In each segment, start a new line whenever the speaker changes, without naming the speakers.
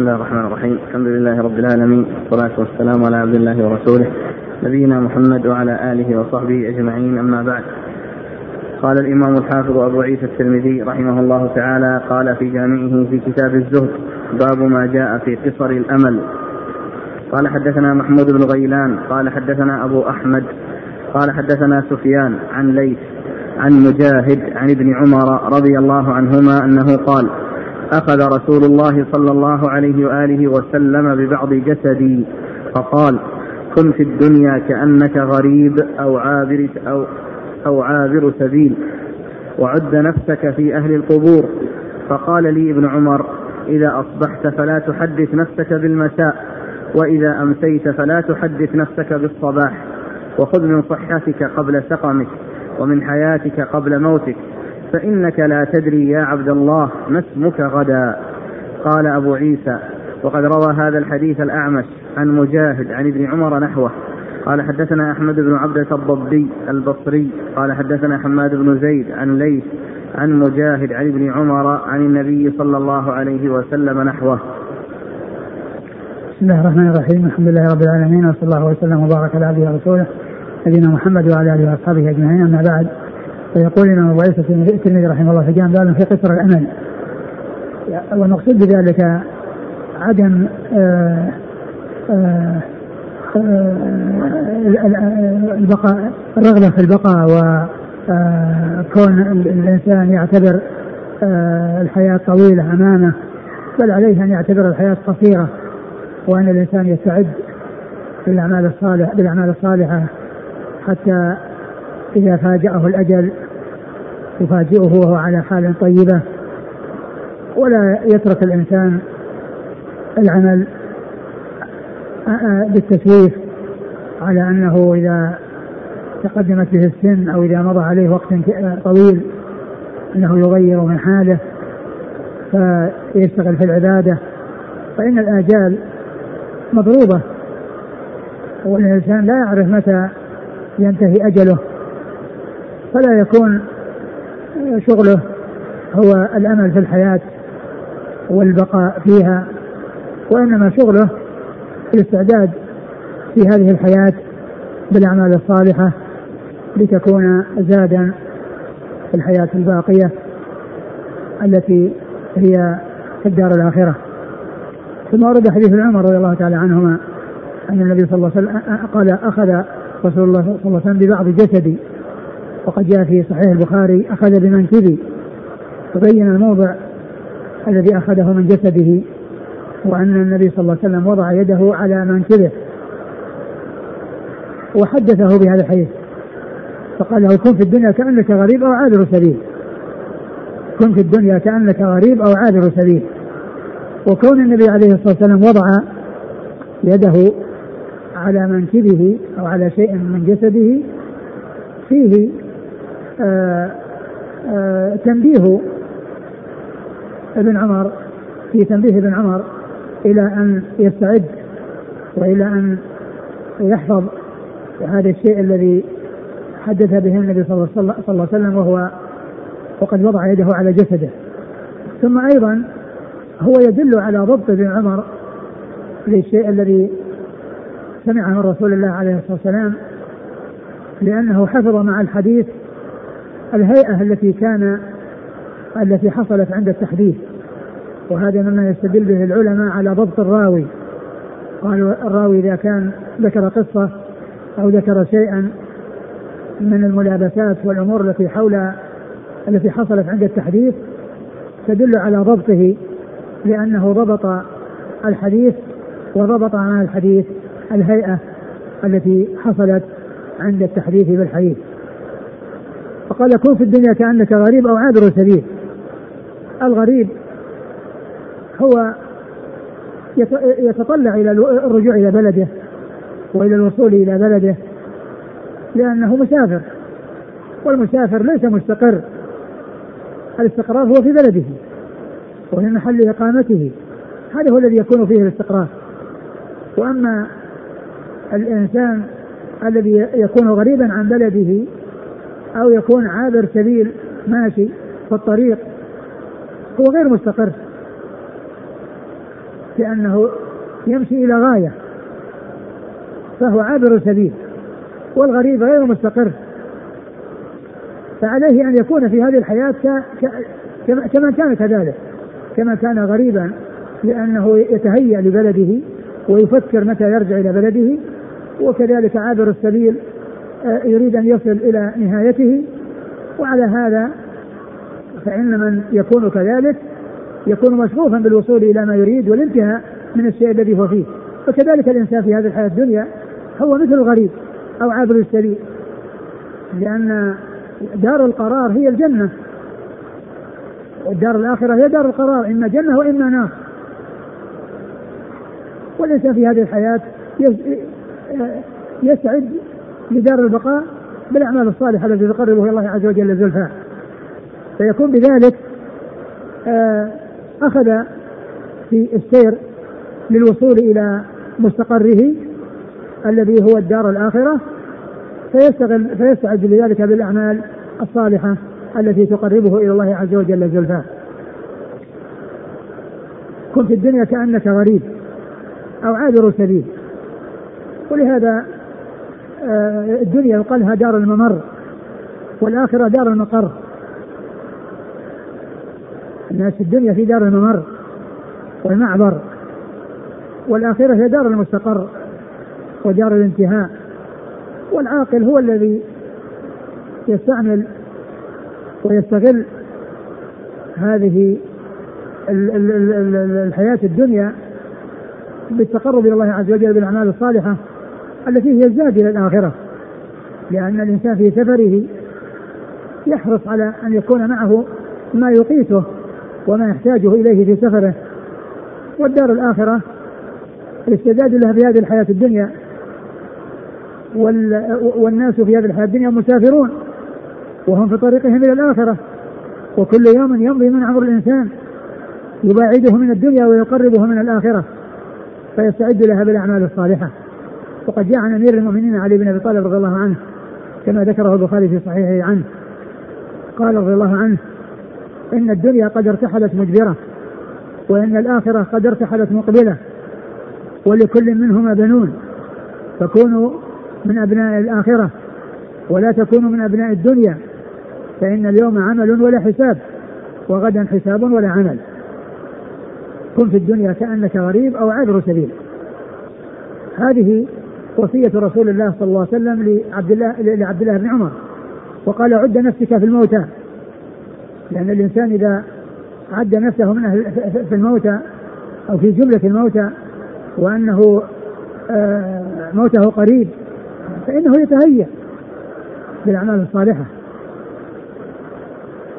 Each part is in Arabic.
بسم الله الرحمن الرحيم الحمد لله رب العالمين والصلاة والسلام على عبد الله ورسوله نبينا محمد وعلى آله وصحبه أجمعين أما بعد قال الإمام الحافظ أبو عيسى الترمذي رحمه الله تعالى قال في جامعه في كتاب الزهد باب ما جاء في قصر الأمل قال حدثنا محمود بن غيلان قال حدثنا أبو أحمد قال حدثنا سفيان عن ليث عن مجاهد عن ابن عمر رضي الله عنهما أنه قال أخذ رسول الله صلى الله عليه وآله وسلم ببعض جسدي فقال كن في الدنيا كأنك غريب أو عابر أو أو عابر سبيل وعد نفسك في أهل القبور. فقال لي ابن عمر إذا أصبحت فلا تحدث نفسك بالمساء وإذا أمسيت فلا تحدث نفسك بالصباح وخذ من صحتك قبل سقمك ومن حياتك قبل موتك فإنك لا تدري يا عبد الله ما اسمك غدا. قال أبو عيسى وقد روى هذا الحديث الأعمش عن مجاهد عن ابن عمر نحوه. قال حدثنا أحمد بن عبدة الضبي البصري. قال حدثنا حماد بن زيد عن ليث عن مجاهد عن ابن عمر عن النبي صلى الله عليه وسلم نحوه.
بسم الله الرحمن الرحيم. الحمد لله رب العالمين وصلى الله وسلم وبارك على عبده ورسوله نبينا محمد وعلى آله وأصحابه أجمعين. أما بعد فيقول الامام ابو عيسى الترمذي رحمه الله في جانب باب في قصر الأمل. والمقصود بذلك عدم آآ آآ البقاء الرغبة في البقاء وكون الإنسان يعتبر الحياة طويلة أمامه بل عليه أن يعتبر الحياة قصيرة وأن الإنسان يستعد بالأعمال الصالحة بالأعمال الصالحة حتى إذا فاجأه الأجل يفاجئه وهو على حال طيبة ولا يترك الإنسان العمل بالتسويف على أنه إذا تقدمت به السن أو إذا مضى عليه وقت طويل أنه يغير من حاله فيشتغل في العبادة. فإن الآجال مضروبة والإنسان لا يعرف متى ينتهي أجله. فلا يكون شغله هو الأمل في الحياة والبقاء فيها وإنما شغله الاستعداد في هذه الحياة بالأعمال الصالحة لتكون زادا في الحياة الباقية التي هي في الدار الآخرة. ثم ورد حديث عمر رضي الله تعالى عنهما أن النبي صلى الله عليه وسلم قال أخذ رسول الله صلى الله عليه وسلم ببعض جسدي وقد جاء في صحيح البخاري أخذ بمنكبي تبين الموضع الذي أخذه من جسده وأن النبي صلى الله عليه وسلم وضع يده على منكبه. وحدثه بهذا الحديث. فقال له كن في الدنيا كأنك غريب أو عابر سبيل. كن في الدنيا كأنك غريب أو عابر سبيل. وكون النبي عليه الصلاة والسلام وضع يده على منكبه أو على شيء من جسده فيه تنبيه ابن عمر في تنبيه ابن عمر إلى أن يستعد وإلى أن يحفظ هذا الشيء الذي حدث به النبي صلى الله عليه وسلم وهو وقد وضع يده على جسده. ثم أيضا هو يدل على ضبط ابن عمر للشيء الذي سمعه من رسول الله عليه الصلاة والسلام لأنه حفظ مع الحديث الهيئة التي كان التي حصلت عند التحديث وهذا مما يستدل به العلماء على ضبط الراوي. قالوا الراوي إذا كان ذكر قصة أو ذكر شيئا من الملابسات والأمور التي حول التي حصلت عند التحديث تدل على ضبطه لأنه ضبط الحديث وضبط مع الحديث الهيئة التي حصلت عند التحديث بالحديث. فقال كن في الدنيا كأنك غريب أو عابر سبيل. الغريب هو يتطلع إلى الرجوع إلى بلده وإلى الوصول إلى بلده لأنه مسافر. والمسافر ليس مستقر. الاستقرار هو في بلده وفي محل إقامته. هذا هو الذي يكون فيه الاستقرار. وأما الإنسان الذي يكون غريبا عن بلده أو يكون عابر سبيل ماشي في الطريق. هو غير مستقر. لأنه يمشي إلى غاية. فهو عابر سبيل والغريب غير مستقر. فعليه أن يكون في هذه الحياة كما كان كذلك. كما كان غريبا لأنه يتهيأ لبلده ويفكر متى يرجع إلى بلده. وكذلك عابر السبيل يريد أن يصل إلى نهايته وعلى هذا فإن من يكون كذلك يكون مشغوفا بالوصول إلى ما يريد والانتهاء من الشيء الذي هو فيه. فكذلك الإنسان في هذه الحياة الدنيا هو مثل الغريب أو عابر السبيل لأن دار القرار هي الجنة. والدار الآخرة هي دار القرار إما جنة وإما نار. والإنسان في هذه الحياة يسعد لدار البقاء بالأعمال الصالحة التي تقربه إلى الله عز وجل زلفى فيكون بذلك آه، أخذ في السير للوصول إلى مستقره الذي هو الدار الآخرة فيستغل فيستعد لذلك بالأعمال الصالحة التي تقربه إلى الله عز وجل زلفى كن في الدنيا كأنك غريب أو عابر سبيل. ولهذا الدنيا يقال لها دار الممر والآخرة دار المقر. الناس الدنيا في دار الممر والمعبر والآخرة هي دار المستقر ودار الانتهاء. والعاقل هو الذي يستعمل ويستغل هذه الحياة الدنيا بالتقرب إلى الله عز وجل بالأعمال الصالحة. التي هي الزاد إلى الآخرة. لأن الإنسان في سفره يحرص على أن يكون معه ما يقيته وما يحتاجه إليه في سفره. والدار الآخرة الاستعداد لها في هذه الحياة الدنيا. والناس في هذه الحياة الدنيا مسافرون وهم في طريقهم إلى الآخرة. وكل يوم يمضي من عمر الإنسان يباعده من الدنيا ويقربه من الآخرة. فيستعد لها بالأعمال الصالحة. وقد جاء عن أمير المؤمنين علي بن أبي طالب رضي الله عنه كما ذكره البخاري في صحيحه عنه. قال رضي الله عنه إن الدنيا قد ارتحلت مدبرة وإن الآخرة قد ارتحلت مقبلة ولكل منهما بنون. فكونوا من أبناء الآخرة ولا تكونوا من أبناء الدنيا فإن اليوم عمل ولا حساب وغدا حساب ولا عمل. كن في الدنيا كأنك غريب أو عابر سبيل. هذه وصية رسول الله صلى الله عليه وسلم لعبد الله لعبد الله بن عمر. وقال عد نفسك في الموتى. لأن الإنسان إذا عد نفسه من أهل في الموتى أو في جملة الموتى وأنه آه، موته قريب فإنه يتهيأ بالأعمال الصالحة.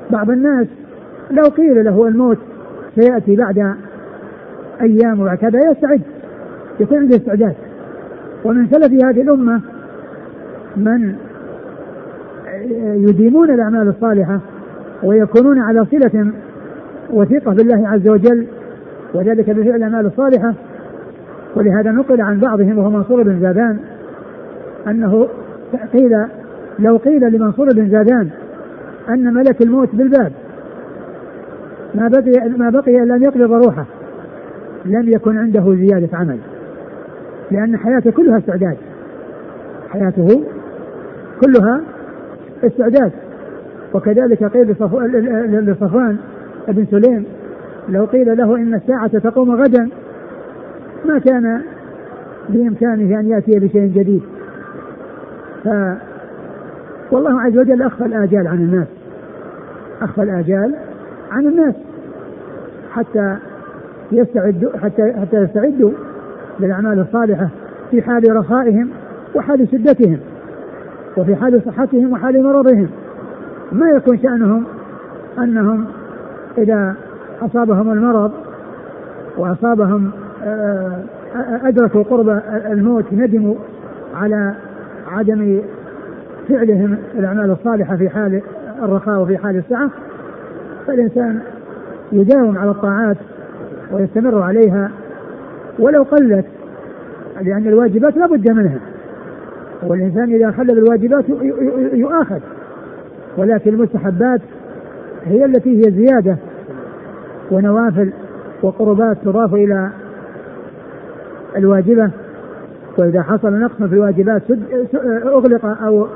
بعض الناس لو قيل له الموت سيأتي بعد أيام وكذا يستعد يكون عنده استعداد. ومن سلف هذه الأمة من يديمون الأعمال الصالحة ويكونون على صلة وثيقة بالله عز وجل وذلك بفعل الأعمال الصالحة. ولهذا نقل عن بعضهم وهو منصور بن زادان أنه قيل لو قيل لمنصور بن زادان أن ملك الموت بالباب ما بقي ما بقي إلا أن يقبض روحه لم يكن عنده زيادة عمل. لأن حياته كلها استعداد. حياته كلها استعداد. وكذلك قيل لصفوان بن سليم لو قيل له إن الساعة تقوم غدا ما كان بإمكانه أن يأتي بشيء جديد. ف والله عز وجل أخفى الآجال عن الناس. أخفى الآجال عن الناس. حتى يستعدوا حتى حتى يستعدوا للأعمال الصالحة في حال رخائهم وحال شدتهم وفي حال صحتهم وحال مرضهم. ما يكون شأنهم أنهم إذا أصابهم المرض وأصابهم آه، أدركوا قرب الموت ندموا على عدم فعلهم الأعمال الصالحة في حال الرخاء وفي حال السعة فالإنسان يداوم على الطاعات ويستمر عليها ولو قلت لأن الواجبات لا بد منها. والإنسان إذا خلى بالواجبات يؤاخذ. ولكن المستحبات هي التي هي زيادة. ونوافل وقربات تضاف إلى الواجبة. وإذا حصل نقص في الواجبات أغلق أو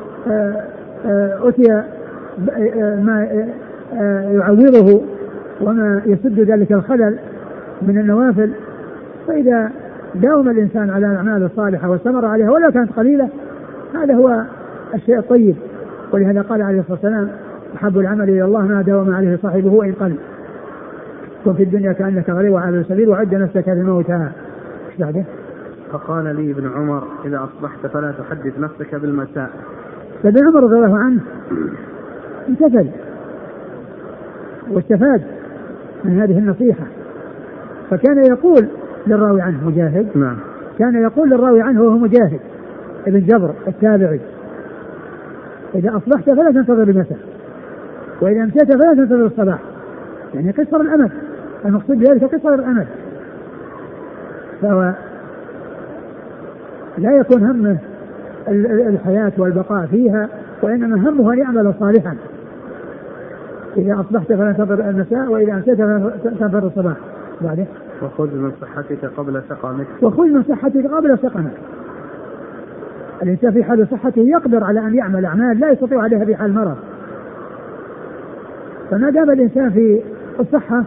أتي ما يعوضه وما يسد ذلك الخلل من النوافل. فإذا داوم الإنسان على الأعمال الصالحة واستمر عليها ولو كانت قليلة هذا هو الشيء الطيب. ولهذا قال عليه الصلاة والسلام أحب العمل إلى الله ما داوم عليه صاحبه وإن قل. كن في الدنيا كأنك غريب وعلى السبيل وعد نفسك لموتها إيش بعده؟
فقال لي ابن عمر إذا أصبحت فلا تحدث نفسك بالمساء.
فابن عمر رضي الله عنه امتثل واستفاد من هذه النصيحة. فكان يقول للراوي عنه مجاهد؟
نعم.
كان يقول للراوي عنه وهو مجاهد ابن جبر التابعي. إذا أصبحت فلا تنتظر المساء وإذا أمسيت فلا تنتظر الصباح. يعني قصر الأمد المقصود بذلك قصر الأمد فهو لا يكون همه الحياة والبقاء فيها وإنما همه أن يعمل صالحا. إذا أصبحت فلا تنتظر المساء وإذا أمسيت فلا تنتظر الصباح. بعده
وخذ من صحتك قبل سقمك
وخذ من صحتك قبل سقمك الإنسان في حال صحته يقدر على أن يعمل أعمال لا يستطيع عليها في حال المرض فما دام الإنسان في الصحة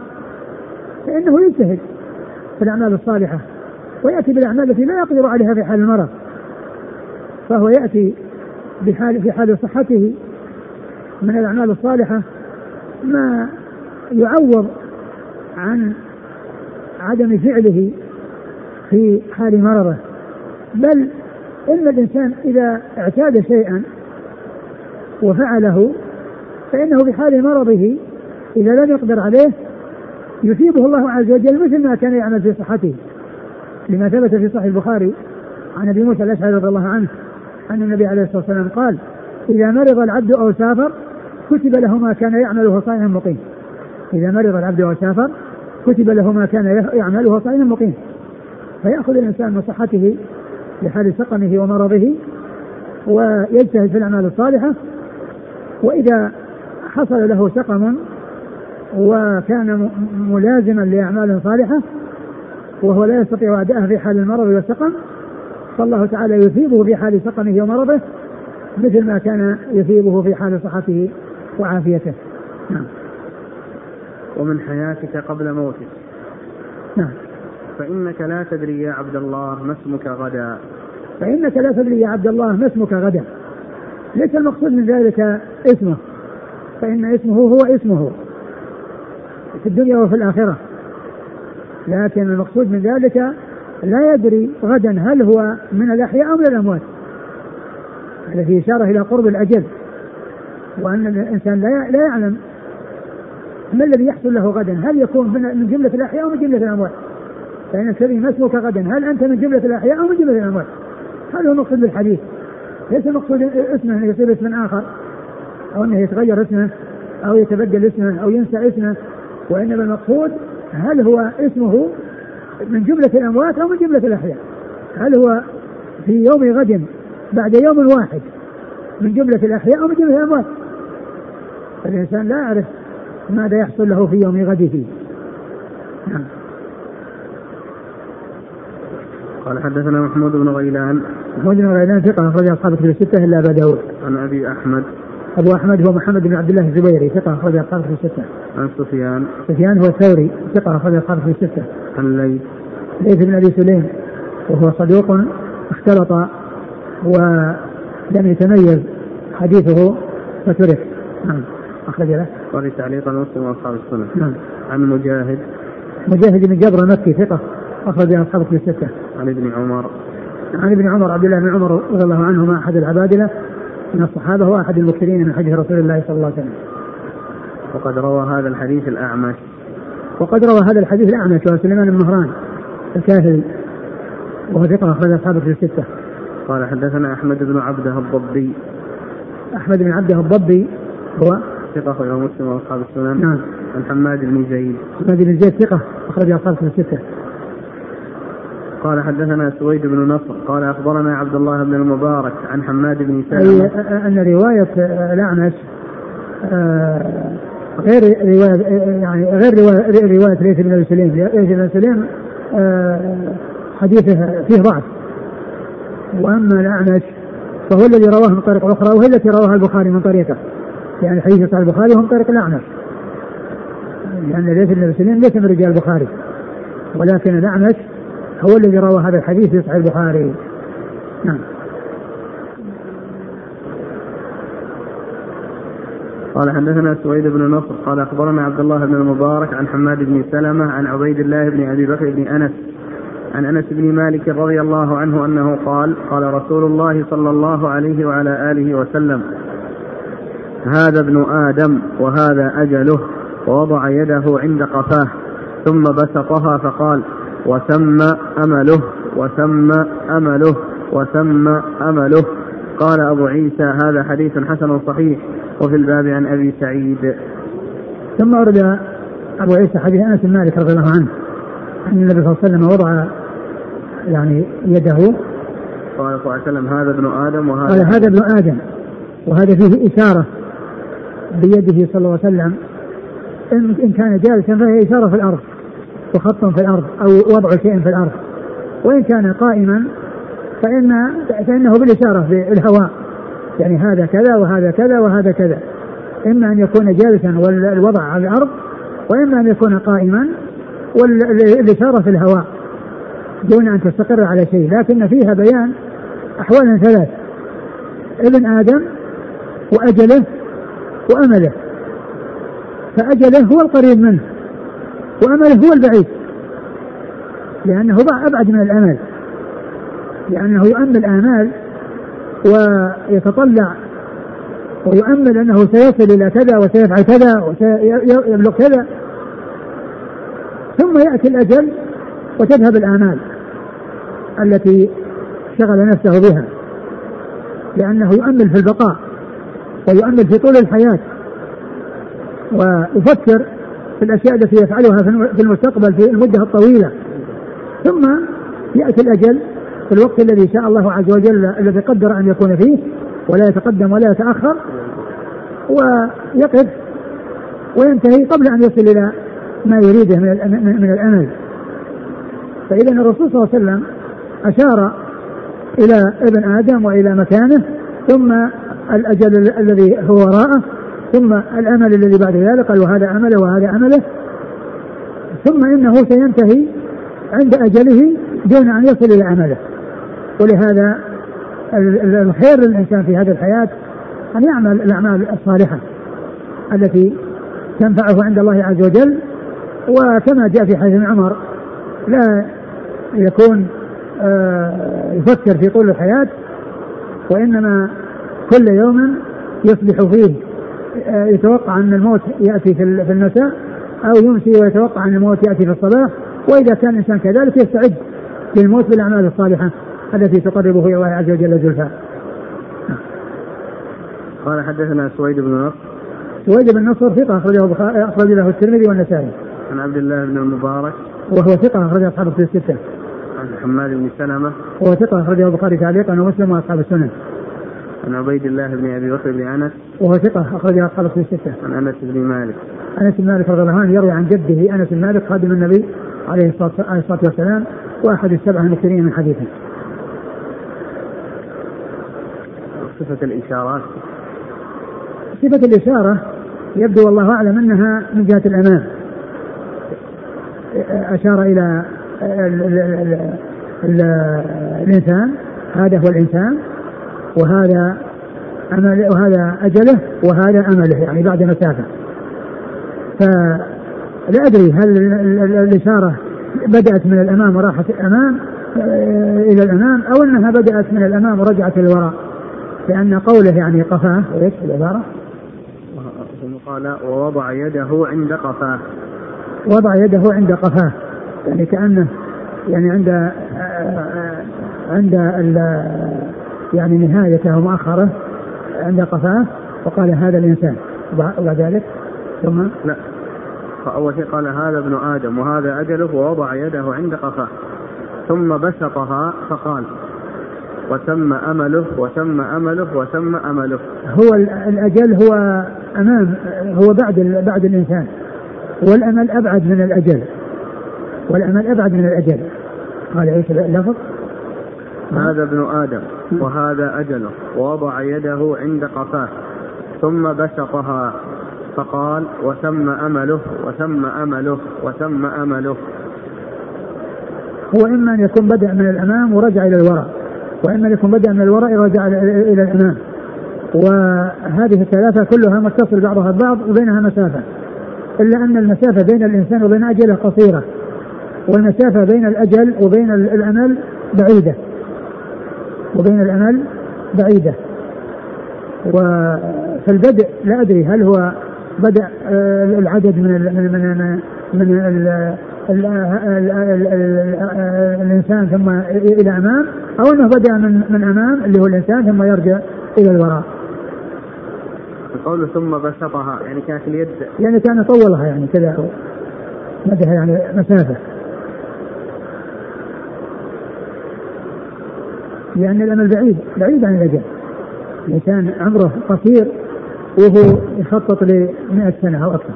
فإنه يجتهد في الأعمال الصالحة ويأتي بالأعمال التي لا يقدر عليها في حال المرض. فهو يأتي بحال في حال صحته من الأعمال الصالحة ما يعوض عن عدم فعله في حال مرضه. بل إن الإنسان إذا اعتاد شيئا وفعله فإنه في حال مرضه إذا لم يقدر عليه يثيبه الله عز وجل مثل ما كان يعمل في صحته. لما ثبت في صحيح البخاري عن أبي موسى الأشعري رضي الله عنه أن النبي عليه الصلاة والسلام قال إذا مرض العبد أو سافر كتب له ما كان يعمله صحيح مقيم. إذا مرض العبد أو سافر كتب له ما كان يعمله صحيح مقيم. فيأخذ الإنسان من صحته لحال سقمه ومرضه ويجتهد في الأعمال الصالحة. وإذا حصل له سقم وكان ملازما لأعمال صالحة وهو لا يستطيع أداءها في حال المرض والسقم فالله تعالى يثيبه في حال سقمه ومرضه مثل ما كان يثيبه في حال صحته وعافيته. نعم.
ومن حياتك قبل موتك.
نعم.
فإنك لا تدري يا عبد الله ما اسمك غدا.
فإنك لا تدري يا عبد الله ما اسمك غدا. ليس المقصود من ذلك اسمه. فإن اسمه هو اسمه. في الدنيا وفي الآخرة. لكن المقصود من ذلك لا يدري غدا هل هو من الأحياء أو من الأموات. هذا إشارة إلى قرب الأجل. وأن الإنسان لا يعلم ما الذي يحصل له غدا؟ هل يكون من جملة الأحياء أو من جملة الأموات فإن الكريم ما اسمك غدا هل أنت من جملة الأحياء أو من جملة الأموات هذا هو المقصود بالحديث؟ ليس المقصود اسمه أنه يصير اسم آخر أو أنه يتغير اسمه أو يتبدل اسمه أو ينسى اسمه وإنما المقصود هل هو اسمه من جملة الأموات أو من جملة الأحياء؟ هل هو في يوم غد بعد يوم واحد من جملة الأحياء أو من جملة الأموات؟ الإنسان لا يعرف ماذا يحصل له في يوم غده؟ نعم.
قال حدثنا محمود بن غيلان.
محمود بن غيلان ثقة أخرج أصحاب كتب الستة إلا أبا داود.
عن أبي أحمد.
أبو أحمد هو محمد بن عبد الله الزبيري ثقة أخرج أصحاب كتب الستة.
عن سفيان.
سفيان هو الثوري ثقة أخرج أصحاب كتب الستة.
عن ليث.
ليث بن أبي سليم وهو صدوق اختلط ولم يتميز حديثه فترك نعم. أخرج له
قال تعليقا مسلم وأصحاب السنة
نعم
عن مجاهد
مجاهد بن جبر المكي ثقة أخرج أصحاب في الستة.
عن ابن عمر.
عن ابن عمر عبد الله بن عمر رضي الله عنهما أحد العبادلة من الصحابة وأحد المكثرين من حديث رسول الله صلى الله عليه وسلم.
وقد روى هذا الحديث الأعمش.
وقد روى هذا الحديث الأعمش وهو سليمان بن مهران الكاهلي وهو ثقة أخرج أصحابه في الستة.
قال حدثنا أحمد بن عبده الضبي.
أحمد بن عبده الضبي هو
ثقة أخرجه مسلم وأصحاب السنن.
نعم.
عن حماد بن زيد.
حماد بن زيد ثقة أخرج أصحابه في الستة.
قال حدثنا سويد بن نصر قال أخبرنا عبد الله بن المبارك عن حماد بن سلمة
أي أن رواية الأعمش آه، غير رواية يعني غير رواية ليث بن سليم ليث بن سليم آه، حديثه فيه ضعف وأما الأعمش فهو الذي رواه من طريق أخرى وهي التي رواها البخاري من طريقه يعني حديث صحيح البخاري هو من طريق الاعمش لأن ليس بن مسلم ليس من رجال البخاري. ولكن الأعمش هو الذي روى هذا الحديث في صحيح البخاري. نعم.
قال حدثنا سويد بن نصر قال أخبرنا عبد الله بن المبارك عن حماد بن سلمة عن عبيد الله بن أبي بكر بن أنس عن أنس بن مالك رضي الله عنه أنه قال قال رسول الله صلى الله عليه وعلى آله وسلم هذا ابن آدم وهذا أجله ووضع يده عند قفاه ثم بسطها فقال وثم أمله وثم أمله وثم أمله. قال أبو عيسى هذا حديث حسن صحيح وفي الباب عن أبي سعيد.
ثم ورد أبو عيسى حديث أنس بن مالك رضي الله عنه أن النبي صلى الله عليه وسلم وضع يعني يده.
قال صلى الله عليه وسلم هذا ابن آدم وهذا
قال هذا ابن آدم وهذا فيه إشارة بيده صلى الله عليه وسلم ان إن كان جالسا فهي إشارة في الأرض وخط في الأرض أو وضع شيء في الأرض. وإن كان قائما فان فإنه بالإشارة في الهواء يعني هذا كذا وهذا كذا وهذا كذا. إما أن يكون جالسا والوضع على الأرض وإما أن يكون قائما والإشارة في الهواء دون أن تستقر على شيء. لكن فيها بيان أحوال ثلاث ابن آدم وأجله وأمله. فأجله هو القريب منه وأمله هو البعيد. لأنه أبعد من الأمل. لأنه يؤمل آمال ويتطلع ويؤمل أنه سيصل إلى كذا وسيفعل كذا وسيبلغ كذا. ثم يأتي الأجل وتذهب الآمال التي شغل نفسه بها لأنه يؤمل في البقاء. ويؤمل في طول الحياة ويفكر في الأشياء التي يفعلها في المستقبل في المدة الطويلة. ثم يأتي الأجل في الوقت الذي شاء الله عز وجل الذي قدر أن يكون فيه ولا يتقدم ولا يتأخر ويقف وينتهي قبل أن يصل إلى ما يريده من من الأمل. فإذا الرسول صلى الله عليه وسلم أشار إلى ابن آدم وإلى مكانه ثم الأجل الذي هو وراءه ثم الأمل الذي بعد ذلك قال وهذا أمله وهذا أمله. ثم إنه سينتهي عند أجله دون أن يصل إلى أمله. ولهذا الخير للإنسان في هذه الحياة أن يعمل الأعمال الصالحة التي تنفعه عند الله عز وجل. وكما جاء في حديث عمر لا يكون آه، يفكر في طول الحياة وإنما كل يوم يصبح فيه آه، يتوقع أن الموت يأتي في المساء أو يمسي ويتوقع أن الموت يأتي في الصباح وإذا كان الإنسان كذلك يستعد للموت بالأعمال الصالحة التي تقربه إلى الله عز وجل زلفى.
قال حدثنا سويد بن نصر
سويد بن نصر ثقة أخرجه أخرج له الترمذي والنسائي.
عن عبد الله بن المبارك
وهو ثقة أخرج أصحاب الكتب الستة.
عن حماد بن سلمة
وهو ثقة أخرجه البخاري تعليقا ومسلم وأصحاب السنن.
عن عبيد الله بن أبي بكر بن أنس
وهو ثقة أخرج أصحاب الكتب الستة.
عن أنس بن مالك.
أنس بن مالك رضي الله عنه يروي عن جده أنس بن مالك خادم النبي عليه الصلاة والسلام وأحد السبعة المكثرين من حديثه.
صفة الإشارات
صفة الإشارة يبدو والله أعلم أنها من جهة الأمام أشار إلى ال ال ال ال الإنسان هذا هو الإنسان وهذا أمل وهذا أجله وهذا أمله يعني بعد مسافة. فلا أدري هل الإشارة بدأت من الأمام وراحت الأمام إلى الأمام أو أنها بدأت من الأمام ورجعت للوراء لأن قوله يعني قفاه. إيش العبارة؟
قال ووضع يده عند قفاه.
وضع يده عند قفاه يعني كأنه يعني عند عند يعني نهايته ومؤخره عند قفاه وقال هذا الإنسان. وبعد ذلك ثم
لا. فأول شيء قال هذا ابن آدم وهذا أجله ووضع يده عند قفاه. ثم بسطها فقال وتم أمله وتم أمله وتم أمله.
هو الأجل هو أمام هو بعد بعد الإنسان. والأمل أبعد من الأجل. والأمل أبعد من الأجل. قال عيسى اللفظ
هذا ابن آدم وهذا أجله ووضع يده عند قفاه ثم بسطها فقال وثم أمله وثم أمله وثم أمله.
هو إما أن يكون بدأ من الأمام ورجع إلى الوراء وإما أن يكون بدأ من الوراء ورجع إلى الأمام. وهذه الثلاثة كلها متصل بعضها ببعض وبينها مسافة. إلا أن المسافة بين الإنسان وبين أجله قصيرة والمسافة بين الأجل وبين الأمل بعيدة. وبين الأمل بعيدة. وفالبدء لا أدري هل هو بدأ آه، العدد من ال من من من ال ال ال الإنسان ثم إلى أمام أو أنه بدأ من من أمام اللي هو الإنسان ثم يرجع إلى الوراء.
قوله ثم بسطها يعني كانت اليد
يعني كان طولها يعني كذا مدها يعني مسافة. لأن الأمل بعيد بعيد عن الأجل. الإنسان عمره قصير وهو يخطط ل 100 سنة أو أكثر.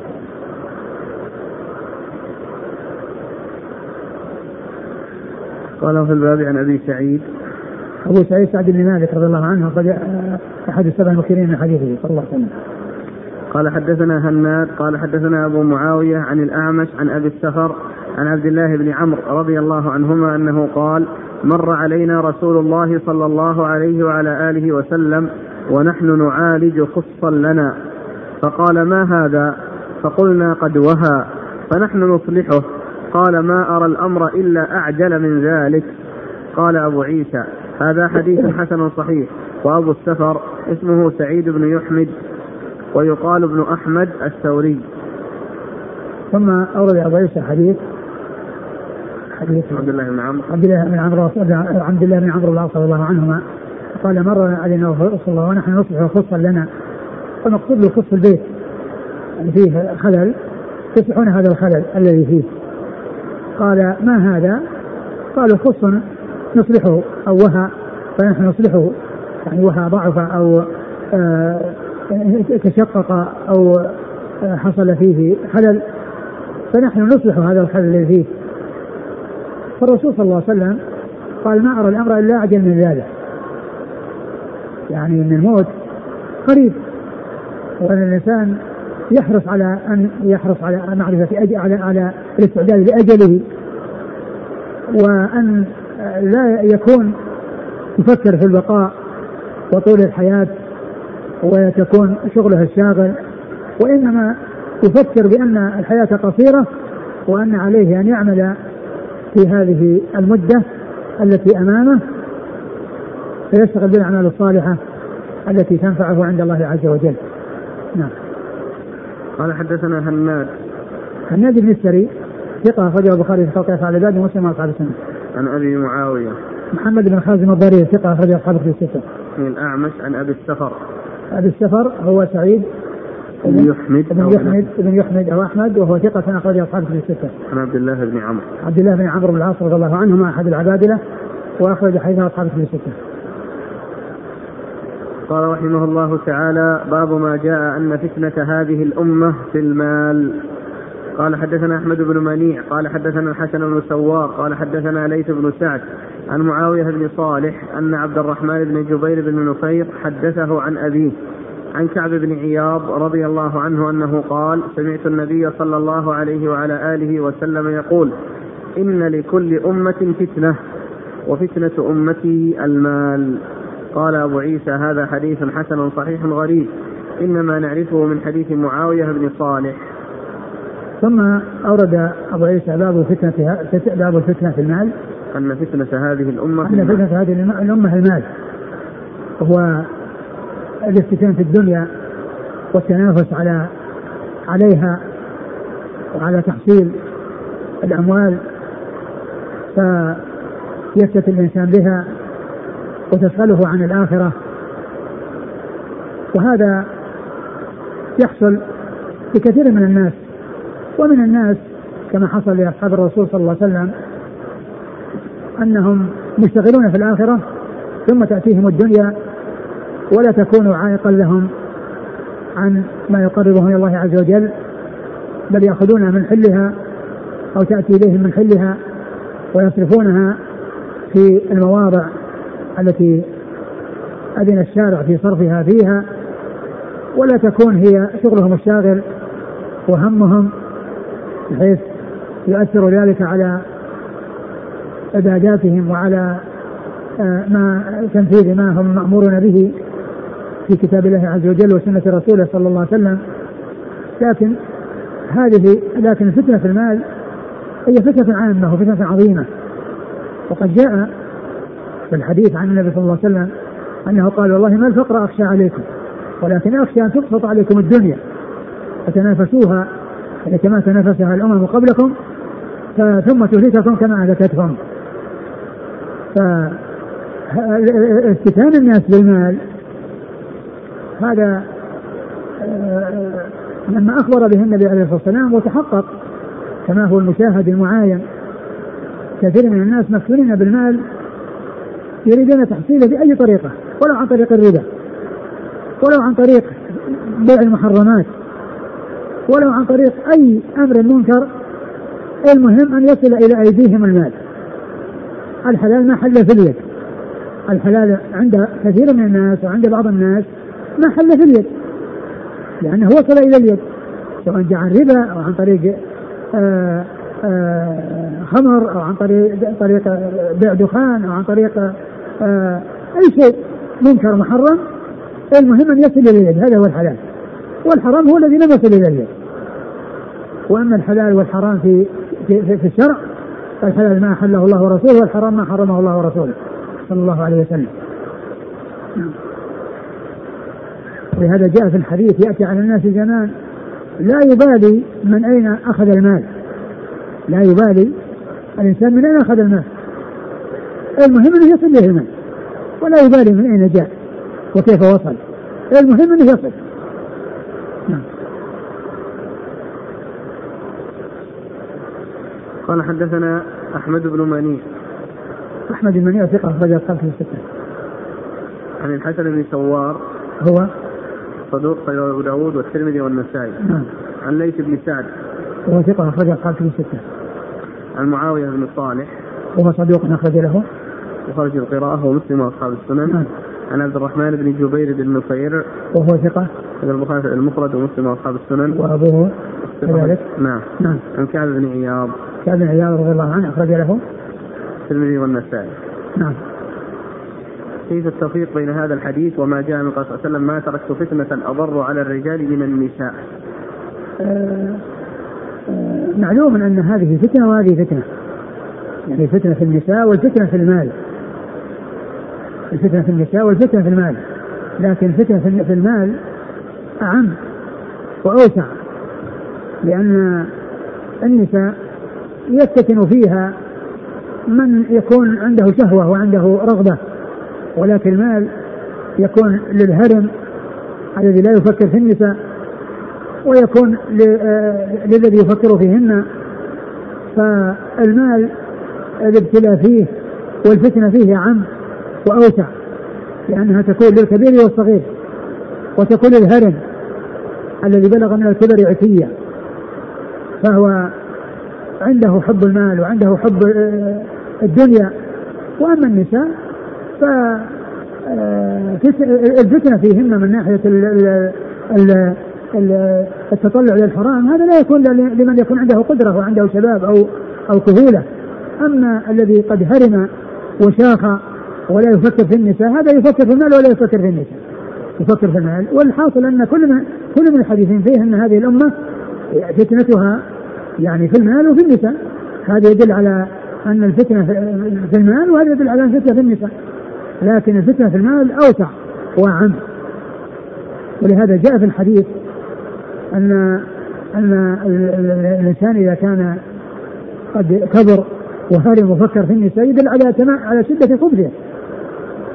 قال في الباب عن أبي سعيد.
أبو سعيد سعد بن مالك رضي الله عنه قد أحد السبع المكثرين من حديثه صلى الله عليه وسلم.
قال حدثنا هناد قال حدثنا أبو معاوية عن الأعمش عن أبي السفر عن عبد الله بن عمرو رضي الله عنهما أنه قال مر علينا رسول الله صلى الله عليه وعلى آله وسلم ونحن نعالج خصا لنا. فقال ما هذا؟ فقلنا قد وهى. فنحن نصلحه. قال ما أرى الأمر إلا أعجل من ذلك. قال أبو عيسى هذا حديث حسن صحيح. وأبو السفر اسمه سعيد بن يحمد ويقال ابن أحمد الثوري.
ثم أورد أبو عيسى حديث
حديث عبد الله بن عمرو.
عبد الله بن عمرو عبد الله بن عمرو العاص رضي الله عنهما قال مر علينا رسول الله ونحن نصلح خصا لنا. فنقصد له خص البيت اللي فيه خلل يصلحون هذا الخلل الذي فيه. قال ما هذا؟ قالوا خص نصلحه أو وهى فنحن نصلحه يعني وهى ضعف أو آه تشقق أو آه حصل فيه خلل فنحن نصلح هذا الخلل الذي فيه. فالرسول صلى الله عليه وسلم قال ما أرى الأمر إلا أعجل من ذلك. يعني أن الموت قريب. وأن الإنسان يحرص على أن يحرص على معرفة أجل على على الاستعداد لأجله. وأن لا يكون يفكر في البقاء وطول الحياة وتكون شغله الشاغل وإنما يفكر بأن الحياة قصيرة وأن عليه أن يعمل في هذه المدة التي أمامه فيشتغل بالأعمال الصالحة التي تنفعه عند الله عز وجل نعم
قال حدثنا هناد
هناد بن السري ثقة أخرجه البخاري في خلق أفعال العباد ومسلم وأصحاب السنة.
عن أبي معاوية
محمد بن خازم الضرير ثقة أخرجه أصحاب في الستة.
عن الأعمش عن أبي السفر.
أبي السفر هو سعيد
بن يحمد
بن يحمد بن يحمد أو أحمد وهو ثقة أخرج أصحاب في الستة.
عن عبد الله بن عمرو.
عبد الله بن عمرو بن العاص رضي الله عنهما أحد العبادلة وأخرج حديث أصحاب في الستة.
قال رحمه الله تعالى باب ما جاء أن فتنة هذه الأمة في المال قال حدثنا أحمد بن منيع قال حدثنا الحسن بن سوار قال حدثنا ليث بن سعد عن معاوية بن صالح أن عبد الرحمن بن جبير بن نفير حدثه عن أبيه عن كعب بن عياض رضي الله عنه أنه قال سمعت النبي صلى الله عليه وعلى آله وسلم يقول إن لكل أمة فتنة وفتنة أمتي المال. قال أبو عيسى هذا حديث حسن صحيح غريب إنما نعرفه من حديث معاوية بن صالح.
ثم أورد أبو عيسى باب الفتنة باب الفتنة في المال.
أن فتنة هذه الأمة
أن فتنة هذه الأمة المال. هو الافتتان في الدنيا والتنافس على عليها وعلى تحصيل الأموال فيفتت الإنسان بها وتشغله عن الآخرة. وهذا يحصل لكثير من الناس ومن الناس كما حصل لأصحاب الرسول صلى الله عليه وسلم أنهم مشتغلون في الآخرة ثم تأتيهم الدنيا ولا تكون عائقا لهم عن ما يقربهم إلى الله عز وجل بل يأخذونها من حلها أو تأتي إليهم من حلها ويصرفونها في المواضع التي أذن الشارع في صرفها فيها. ولا تكون هي شغلهم الشاغل وهمهم بحيث يؤثر ذلك على عباداتهم وعلى آه، ما تنفيذ ما هم مأمورون به. في كتاب الله عز وجل وسنة رسوله صلى الله عليه وسلم. لكن هذه لكن الفتنة في المال هي فتنة عامة وفتنة عظيمة. وقد جاء في الحديث عن النبي صلى الله عليه وسلم أنه قال والله ما الفقر أخشى عليكم ولكن أخشى أن تبسط عليكم الدنيا فتنافسوها كما تنافسها الأمم قبلكم ثم تهلككم كما أهلكتهم. فافتتان الناس بالمال هذا آه، لما أخبر به النبي عليه الصلاة والسلام وتحقق كما هو المشاهد المعاين كثير من الناس مفتونين بالمال يريدون تحصيله بأي طريقة ولو عن طريق الربا ولو عن طريق بيع المحرمات ولو عن طريق أي أمر منكر المهم أن يصل إلى أيديهم المال. الحلال ما حل في اليد. الحلال عند كثير من الناس وعند بعض الناس ما حل في اليد لأنه وصل إلى اليد. سواء جاء عن ربا أو عن طريق آه، آه، خمر أو عن طريق طريق بيع دخان أو عن طريق آه، أي شيء. منكر محرم. المهم أن يصل إلى اليد. هذا هو الحلال. والحرام هو الذي لم يصل إلى اليد. وأما الحلال والحرام في في, في الشرع فالحلال ما أحله الله ورسوله والحرام ما حرمه الله ورسوله. صلى الله عليه وسلم. ولهذا جاء في الحديث يأتي على الناس زمان لا يبالي من أين أخذ المال. لا يبالي الإنسان من أين أخذ المال. المهم أنه يصل إليه المال ولا يبالي من أين جاء وكيف وصل. المهم أنه يصل. نعم.
قال حدثنا أحمد بن منيع.
أحمد بن منيع ثقة أخرج أصحاب في الستة.
عن الحسن بن سوار.
هو
صدوق خير أبو داود والترمذي والنسائي.
نعم.
عن ليث بن سعد.
هو ثقة أخرج أصحاب في الستة.
عن معاوية بن صالح.
وهو صدوق أخرج له.
وخرج القراءة ومسلم وأصحاب السنن. نعم. عن عبد الرحمن بن جبير بن نفير
وهو ثقة.
البخاري المفرد ومسلم وأصحاب السنن.
وأبوه كذلك.
نعم. نعم. عن كعب بن عياض.
كعب بن عياض رضي الله عنه أخرج له.
الترمذي والنسائي.
نعم.
كيف التوفيق بين هذا الحديث وما جاء من قال صلى الله عليه وسلم ما تركت فتنة أضر على الرجال من النساء.
آه آه معلوم أن هذه فتنة وهذه فتنة. يعني فتنة في النساء والفتنة في المال. الفتنة في النساء والفتنة في المال. لكن الفتنة في المال أعم وأوسع. لأن النساء يفتتن فيها من يكون عنده شهوة وعنده رغبة. ولكن المال يكون للهرم الذي لا يفكر في النساء ويكون آه، للذي يفكر فيهن. فالمال الابتلاء فيه والفتنة فيه أعم وأوسع لأنها تكون للكبير والصغير وتكون للهرم الذي بلغ من الكبر عتيا فهو عنده حب المال وعنده حب آه، الدنيا. وأما النساء ف آه، الفتنة فيهن من ناحية التطلع للحرام هذا لا يكون لمن يكون عنده قدرة وعنده شباب أو أو كهوله أما الذي قد هرم وشاخ ولا يفكر في النساء هذا يفكر في المال ولا يفكر في النساء. يفكر في المال. والحاصل أن كل من كل من الحديثين فيه أن هذه الأمة فتنتها يعني في المال وفي النساء. هذا يدل على أن الفتنة في المال وهذا يدل على الفتنة في النساء. لكن الفتنة في المال أوسع وأعم. ولهذا جاء في الحديث أن أن الإنسان إذا كان قد كبر وهرم وفكر في النساء يدل على على شدة خبثه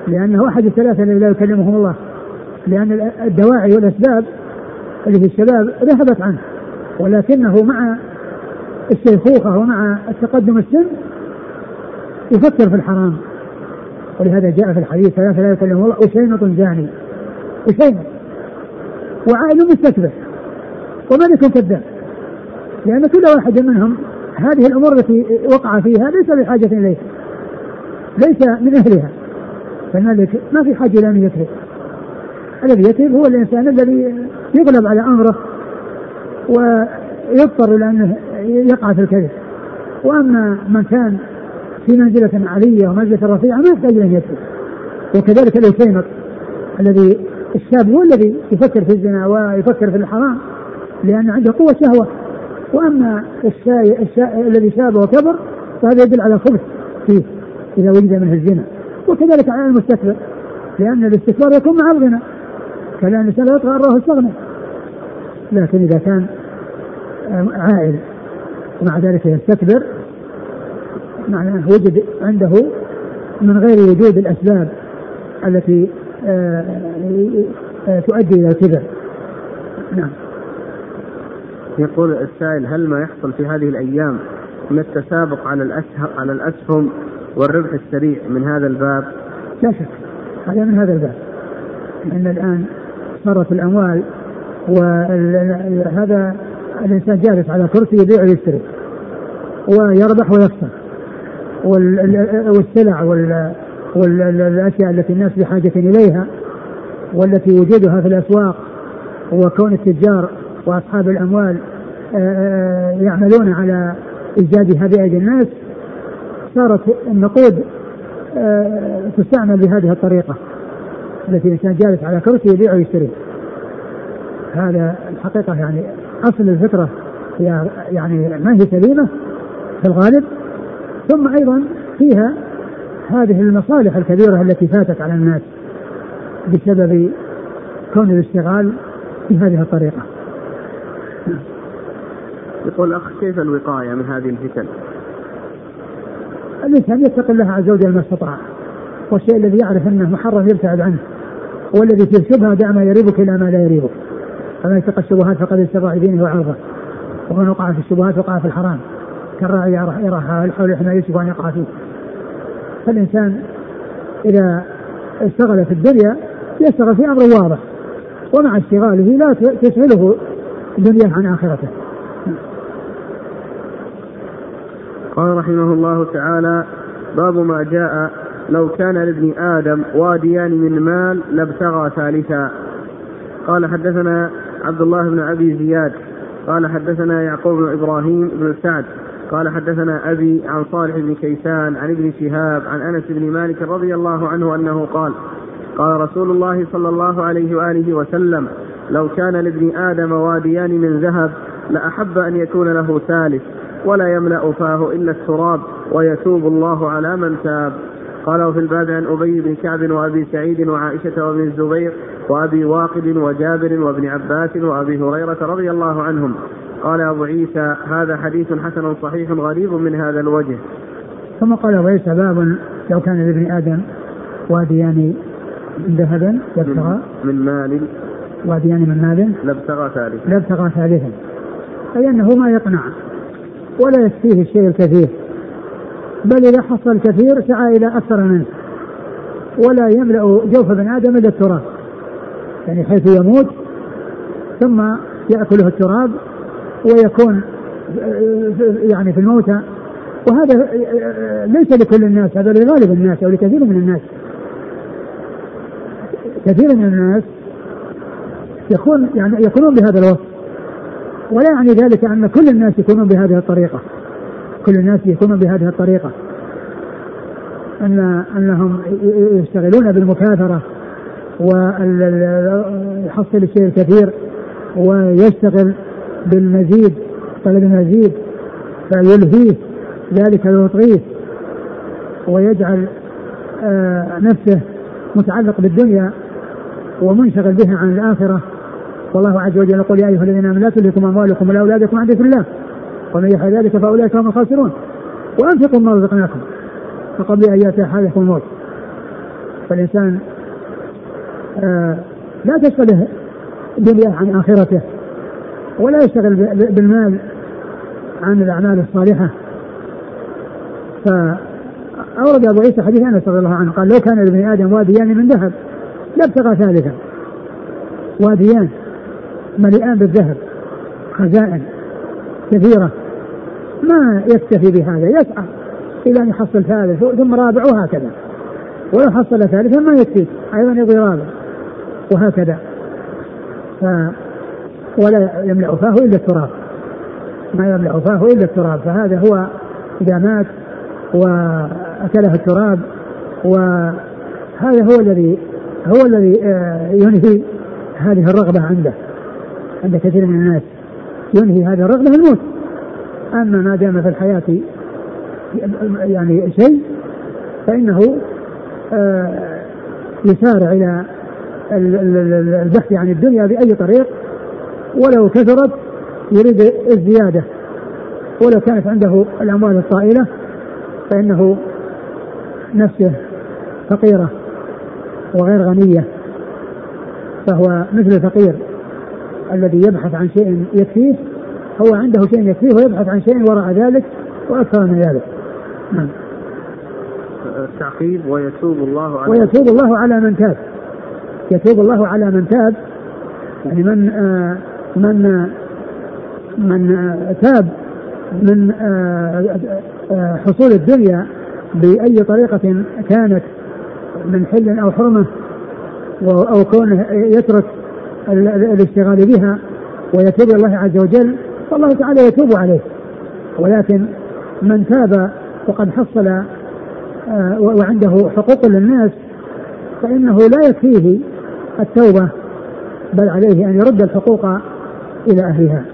لأنه أحد الثلاثة الذي لا يكلمهم الله لأن الدواعي والأسباب اللي في الشباب ذهبت عنه ولكنه مع الشيخوخة ومع التقدم السن يفكر في الحرام. ولهذا جاء في الحديث ثلاثة لا يكلمه الله أشيمة زاني أشيمة وعائل مستكبر. وملك كذاب؟ لأن كل واحد منهم هذه الأمور التي وقع فيها ليس بحاجة إليها. ليس من أهلها. فالملك ما في حاجة إلى أن يكذب. الذي يكذب هو الإنسان الذي يغلب على أمره ويضطر إلى أنه يقع في الكذب. وأما من كان في منزلة عالية ومنزلة رفيعة ما يحتاج أن يكذب وكذلك الأسيمر الذي الشاب هو الذي يفكر في الزنا ويفكر في الحرام لأن عنده قوة شهوة. وأما الشاي, الشاي الذي شاب وكبر فهذا يدل على خبث فيه إذا وجد منه الزنا. وكذلك على المستكبر لأن الاستكبار يكون مع الغنى. كان الإنسان لا يطغى الله استغنى لكن إذا كان عائل ومع ذلك يستكبر معناه وجد عنده من غير وجود الأسباب التي آه، آه، تؤدي إلى الكبر نعم.
يقول السائل هل ما يحصل في هذه الأيام من التسابق على الأسهم على الأسهم والربح السريع من هذا الباب؟
لا شك هذا من هذا الباب. لأن الآن صارت الأموال وهذا الإنسان جالس على كرسي يبيع ويشتري ويربح ويخسر. والسلع والاشياء التي الناس بحاجة إليها والتي وجودها في الأسواق وكون التجار وأصحاب الأموال آه، آه، يعملون على ايجادها بايدي الناس صارت النقود آه، تستعمل بهذه الطريقة التي الانسان جالس على كرسي يبيع ويشتري. هذا الحقيقة يعني أصل الفكرة يعني ما هي سليمة في الغالب. ثم أيضا فيها هذه المصالح الكبيرة التي فاتت على الناس بسبب كون الاشتغال بهذه الطريقة.
يقول الاخ كيف الوقاية من هذه الفتن؟
الإنسان يتقي الله عز وجل ما استطاع والشيء الذي يعرف أنه محرم يبتعد عنه والذي فيه شبهه دع ما يريبك إلى ما لا يريبك فمن يتقى الشبهات فقد استبرع دينه وعرضه ومن وقع في الشبهات وقع في الحرام كالراعي يرى الحول يحمى يوسف أن يقع فيه. فالإنسان إذا اشتغل في الدنيا يشتغل في أمر واضح ومع اشتغاله لا تشغله دنياه عن آخرته.
قال رحمه الله تعالى باب ما جاء لو كان لابن آدم واديان من مال لابتغى ثالثا. قال حدثنا عبد الله بن أبي زياد قال حدثنا يعقوب بن إبراهيم بن سعد قال حدثنا أبي عن صالح بن كيسان عن ابن شهاب عن أنس بن مالك رضي الله عنه أنه قال قال رسول الله صلى الله عليه وآله وسلم لو كان لابن آدم واديان من ذهب لأحب أن يكون له ثالث ولا يملأ فاه إلا التراب ويتوب الله على من تاب. قال وفي الباب عن أبي بن كعب وأبي سعيد وعائشة وابن الزبير وأبي واقد وجابر وابن عباس وأبي هريرة رضي الله عنهم. قال أبو عيسى هذا حديث حسن صحيح غريب من هذا الوجه.
ثم قال أبو عيسى باب لو كان لابن آدم واديان من ذهب لابتغى.
من مال.
واديان من مال.
لابتغى ثالثا.
لابتغى ثالثا. أي أنه ما يقنع ولا يكفيه الشيء الكثير. بل إذا حصل الكثير سعى إلى أكثر منه. ولا يملأ جوف ابن آدم إلا التراب. يعني حيث يموت ثم يأكله التراب ويكون يعني في الموتى. وهذا ليس لكل الناس هذا لغالب الناس أو لكثير من الناس. كثير من الناس يكون يعني يكونون بهذا الوصف. ولا يعني ذلك أن كل الناس يكونون بهذه الطريقة. كل الناس يكونون بهذه الطريقة. أن انهم يشتغلون بالمكاثرة ويحصل الشيء الكثير ويشتغل بالمزيد طلب المزيد فيلهيه ذلك ويطغيه ويجعل آه نفسه متعلق بالدنيا ومنشغل بها عن الآخرة. والله عز وجل يقول يا أيها الذين آمنوا لا تلهكم أموالكم ولا أولادكم عن ذكر الله ومن يفعل ذلك فأولئك هم الخاسرون. وأنفقوا ما رزقناكم فقبل أن يأتي أحدكم الموت. فالإنسان آه لا تشغله الدنيا عن آخرته. ولا يشتغل بالمال عن الأعمال الصالحة. فأورد أبو عيسى حديث أنس رضي الله عنه قال لو كان لابن آدم واديان من ذهب لابتغى ثالثا. واديان مليئان بالذهب خزائن كثيرة. ما يكتفي بهذا يسعى إلى أن يحصل ثالث ثم رابع وهكذا ولو حصل ثالثا ما يكفي أيضا يبغي رابع وهكذا. ف ولا يملأ فاه إلا التراب. ما يملأ فاه إلا التراب. فهذا هو إذا مات وأكله التراب وهذا هو الذي هو الذي آه، ينهي هذه الرغبة عنده عند كثير من الناس. ينهي هذه الرغبة الموت أما ما دام في الحياة يعني شيء فإنه آه، يسارع إلى البحث عن الدنيا بأي طريق ولو كثرت يريد الزيادة. ولو كانت عنده الأموال الطائلة فإنه نفسه فقيرة وغير غنية. فهو مثل الفقير الذي يبحث عن شيء يكفيه هو عنده شيء يكفيه ويبحث عن شيء وراء ذلك وأكثر من ذلك. نعم.
التعقيب ويتوب الله على
ويتوب الله على من تاب. يتوب الله على من تاب. يعني من آه من من تاب من آه آه حصول الدنيا بأي طريقة كانت من حل أو حرمة أو كونه يترك الاشتغال بها ويتوب الله عز وجل فالله تعالى يتوب عليه. ولكن من تاب وقد حصل آه، وعنده حقوق للناس فإنه لا يكفيه التوبة بل عليه أن يرد الحقوق إلى أهلها.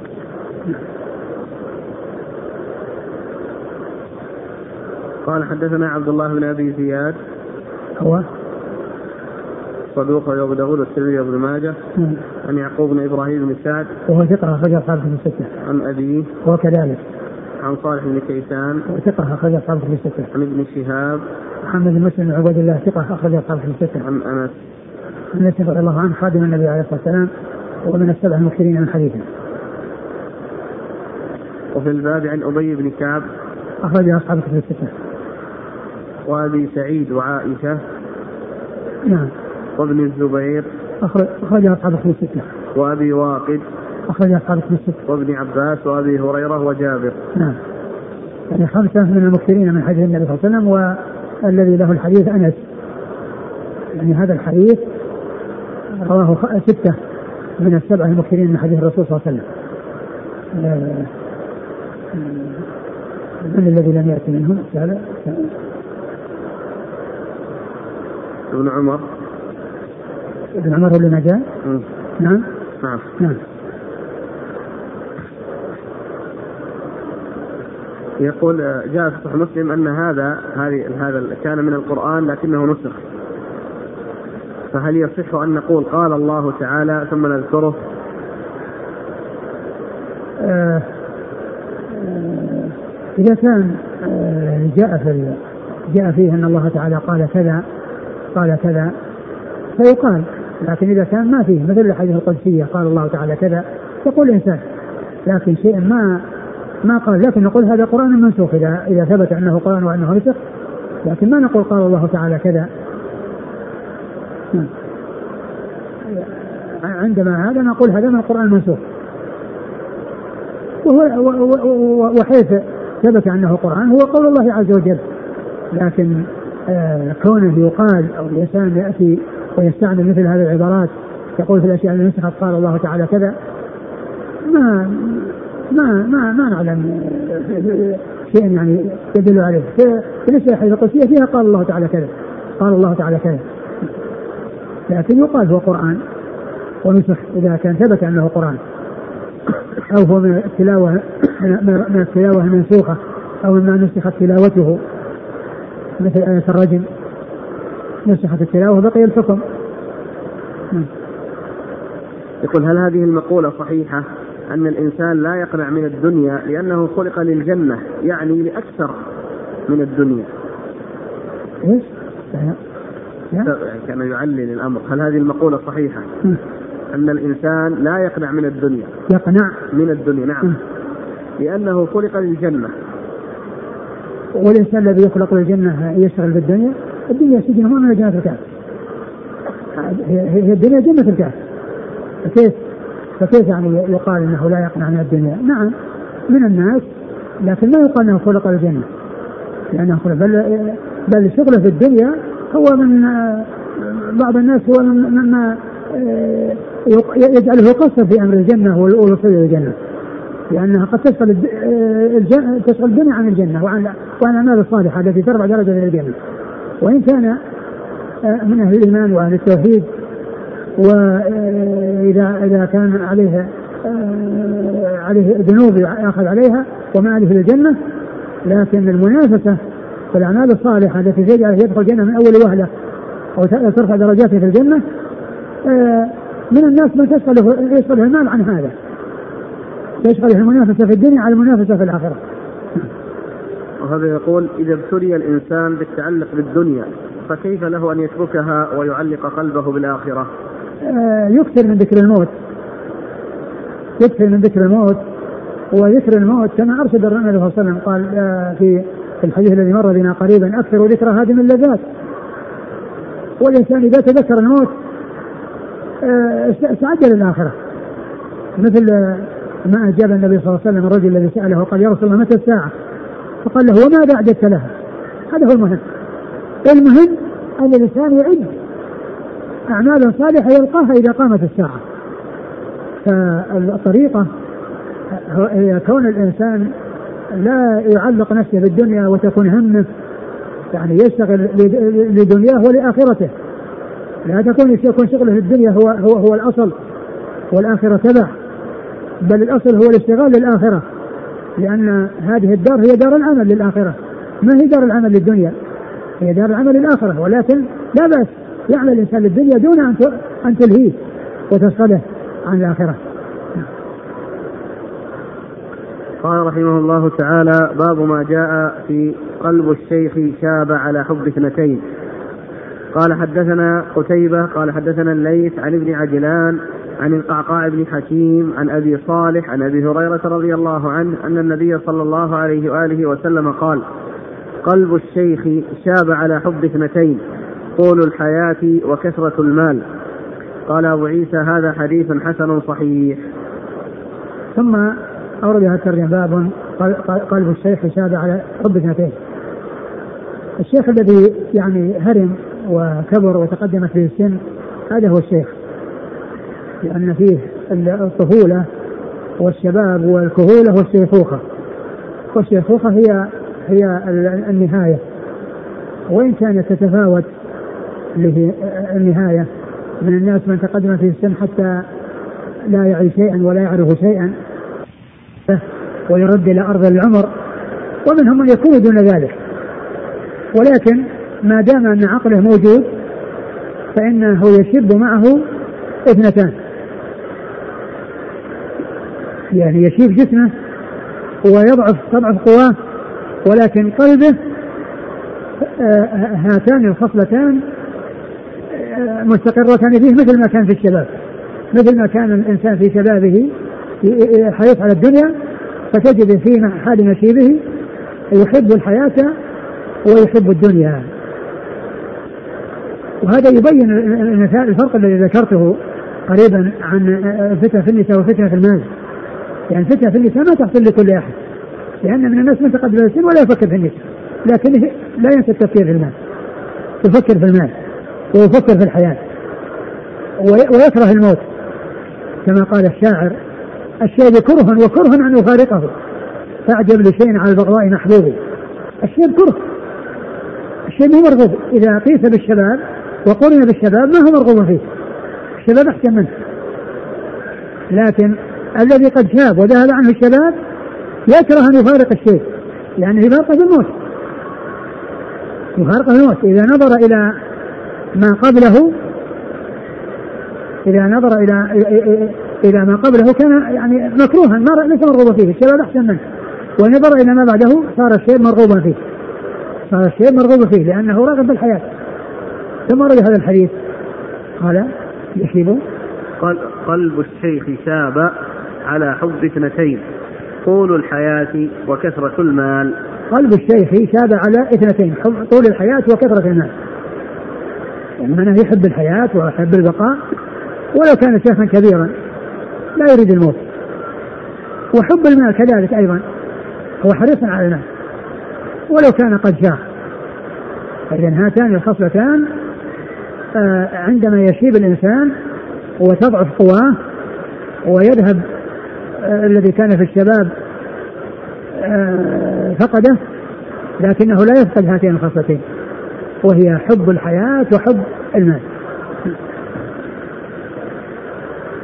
قال حدثنا عبد الله بن أبي زياد.
هو؟
صدوق أبو داود والترمذي وابن ماجه. عن يعقوب بن إبراهيم بن سعد.
وهو ثقة أخرج أصحاب في الستة.
عن أبيه
وهو كذلك.
عن صالح بن كيسان.
ثقة أخرج أصحاب في الستة.
عن ابن شهاب.
محمد بن مسلم عبيد الله ثقة أخرج أصحاب في الستة.
عن أنس.
أنس رضي الله عنه خادم النبي عليه الصلاة والسلام. ومن السبع المكثرين من حديثه.
وفي الباب عن أبي بن كعب.
أخرج أصحاب في الستة.
وأبي سعيد وعائشة.
نعم.
وابن الزبير.
أخرج أصحاب في الستة.
وأبي واقد.
أخرج أصحاب في الستة.
وابن عباس وأبي هريرة وجابر.
نعم. يعني خمسة من المكثرين من حديث النبي صلى الله عليه وسلم والذي له الحديث أنس. يعني هذا الحديث رواه ستة. من السبعة المكثرين من حديث الرسول صلى الله عليه وسلم. آه، من الذي لم يأتي منهم؟
ابن عمر.
ابن عمر اللي ما جاء؟ نعم.
نعم.
نعم.
يقول جاء في صحيح مسلم أن هذا هذه هذا كان من القرآن لكنه نسخ. فهل يصح أن نقول قال الله تعالى ثم نذكره؟
آه آه إذا كان آه جاء في جاء فيه أن الله تعالى قال كذا قال كذا فيقال لكن إذا كان ما فيه مثل الحديث القدسية قال الله تعالى كذا يقول الإنسان لكن شيء ما ما قال لكن نقول هذا قرآن منسوخ إذا إذا ثبت أنه قرآن وأنه نسخ لكن ما نقول قال الله تعالى كذا نعم. عندما هذا نقول هذا من القرآن المنسوخ. وهو وحيث ثبت أنه قرآن هو قول الله عز وجل. لكن آه كونه يقال أو الإنسان يأتي ويستعمل مثل هذه العبارات يقول في الأشياء التي نسخت قال الله تعالى كذا ما ما ما ما نعلم شيء يعني يدل عليه. بالنسبة للحديث القدسيه فيها قال الله تعالى كذا. قال الله تعالى كذا. لكن يقال هو قرآن ونسخ إذا كان ثبت أنه قرآن. أو هو من التلاوه من التلاوة المنسوخه أو مما نسخت تلاوته مثل آية الرجم. نسخت التلاوة بقي الحكم.
يقول هل هذه المقولة صحيحة؟ أن الإنسان لا يقنع من الدنيا لأنه خلق للجنة يعني لأكثر من الدنيا.
إيش؟
كان يعلل الأمر. هل هذه المقولة صحيحة؟ أن الإنسان لا يقنع من الدنيا.
يقنع؟
من الدنيا نعم. لأنه خلق للجنة.
والإنسان الذي يخلق للجنة يشتغل في الدنيا؟ الدنيا سجن هو من جنة الكهف. هي الدنيا جنة الكهف. كيف فكيف يعني يقال إنه لا يقنع من الدنيا؟ نعم من الناس لكن ما يقال إنه خلق الجنه لأنه خلق بل بل شغله في الدنيا هو من بعض الناس هو مما يجعله يقصر في أمر الجنة والوصول إلى الجنة. لأنها قد تشغل تشغل الدنيا عن الجنة وعن وعن الاعمال الصالحة التي ترفع درجة إلى الجنة. وإن كان من أهل الإيمان وأهل التوحيد واذا إذا كان عليه عليه ذنوب ياخذ عليها وما عليه في الجنة لكن المنافسة في الأعمال الصالحة التي تجعله يدخل الجنة من أول وهلة أو ترفع درجاته في الجنة من الناس من تشغله يشغله المال عن هذا. يشغله المنافسة في الدنيا على المنافسة في الآخرة.
وهذا يقول إذا ابتلي الإنسان بالتعلق بالدنيا فكيف له أن يتركها ويعلق قلبه بالآخرة؟
آه يكثر من ذكر الموت. يكثر من ذكر الموت. وذكر الموت كما أرشد النبي صلى الله عليه وسلم قال آه في الحديث الذي مر بنا قريبا أكثر ذكر هادم اللذات. والإنسان إذا تذكر الموت آه استعد للآخرة مثل ما أجاب النبي صلى الله عليه وسلم الرجل الذي سأله وقال يا رسول الله متى الساعة؟ فقال له وماذا أعددت لها؟ هذا هو المهم. المهم أن الإنسان يعد. أعمال صالحة يلقاها إذا قامت الساعة. فالطريقة هي كون الإنسان لا يعلق نفسه بالدنيا وتكون همه يعني يشتغل لدنياه ولآخرته. لا تكون يكون شغله الدنيا هو هو هو الأصل والآخرة تبع. بل الأصل هو الاشتغال للآخرة لأن هذه الدار هي دار العمل للآخرة. ما هي دار العمل للدنيا؟ هي دار العمل للآخرة. ولكن لا بأس يعمل الإنسان للدنيا دون أن أن تلهيه وتشغله عن الآخرة.
قال رحمه الله تعالى باب ما جاء في قلب الشيخ شاب على حب اثنتين قال حدثنا قتيبة قال حدثنا الليث عن ابن عجلان عن القعقاع بن حكيم عن أبي صالح عن أبي هريرة رضي الله عنه أن النبي صلى الله عليه وآله وسلم قال: قلب الشيخ شاب على حب اثنتين طول الحياة وكثرة المال. قال أبو عيسى هذا حديث حسن صحيح.
ثم أورد هذا الترجمة باب قلب الشيخ شاب على حب اثنتين. الشيخ الذي يعني هرم وكبر وتقدمت به السن هذا هو الشيخ. لأن فيه الطفولة والشباب والكهولة والشيخوخة. والشيخوخة هي هي النهاية. وإن كانت تتفاوت النهاية من الناس من تقدم في السن حتى لا يعي شيئا ولا يعرف شيئا ويرد إلى أرض العمر ومنهم من يكون دون ذلك. ولكن ما دام أن عقله موجود فإنه يشب معه اثنتان. يعني يشيب جسمه ويضعف تضعف قواه ولكن قلبه آه، هاتان الخصلتان آه، مستقرتان فيه مثل ما كان في الشباب مثل ما كان الإنسان في شبابه. حريص على الدنيا فتجد في حال نشيبه يحب الحياة ويحب الدنيا. وهذا يبين الفرق الذي ذكرته قريبا عن الفتنة في النساء والفتنة في المال. يعني الفتنة في النساء ما تحصل لكل أحد لأن من الناس من تقدم السن ولا يفكر في النساء لكن لا ينسى التفكير في المال يفكر في المال ويفكر في الحياة ويكره الموت كما قال الشاعر الشيء كره وكره أن يفارقه. فأعجب لشيء على البغضاء محبوب. الشيء كره الشيء مو مرغوب. إذا قيس بالشباب وقرن بالشباب ما هو مرغوب فيه؟ الشباب أحسن منه. لكن الذي قد شاب وذهب عنه الشباب يكره أن يفارق الشيء. لأنه يفارقه بالموت يفارقه بالموت إذا نظر إلى ما قبله إذا نظر إلى إلى ما قبله كان يعني مكروها ما ليس مرغوبا فيه الشباب أحسن منه. ونظر إلى ما بعده صار الشيء مرغوبا فيه. صار الشيء مرغوب فيه لأنه راغب بالحياة. ثم رد هذا الحديث. قال يشيب
قلب الشيخ شاب على حب اثنتين طول الحياة وكثرة المال.
قلب الشيخ شاب على اثنتين طول الحياة وكثرة المال. يعني أنه يحب الحياة ويحب البقاء ولو كان شيخا كبيرا. لا يريد الموت. وحب المال كذلك أيضا. هو حريص على المال. ولو كان قد جاء. فإذا هاتان الخصلتان آه، عندما يشيب الإنسان وتضعف قواه ويذهب آه، الذي كان في الشباب آه، فقده لكنه لا يفقد هاتين الخصلتين. وهي حب الحياة وحب المال.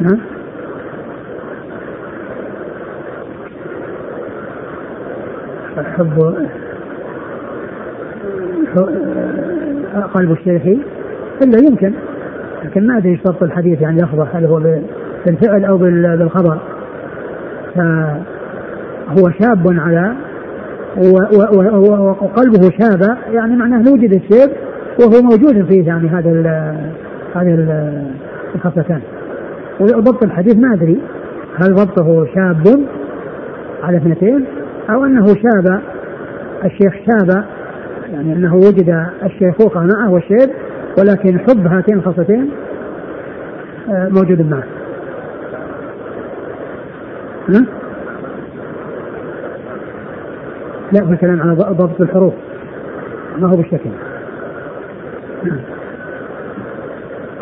نعم؟ حب قلب الشيخ الا يمكن لكن ما أدري ضبط الحديث يعني يخضع هل هو بالفعل أو بالخبر. فهو شاب على وقلبه شاب يعني معناه وجد الشيب وهو موجود فيه يعني هذا هذه الخصلتان وضبط الحديث ما أدري هل ضبطه شاب على اثنتين أو أنه شاب الشيخ شاب يعني أنه وجد الشيخوخه معه والشيب ولكن حب هاتين الخصلتين آه، موجود معه. لا هو الكلام على ضبط الحروف ما هو بالشكل.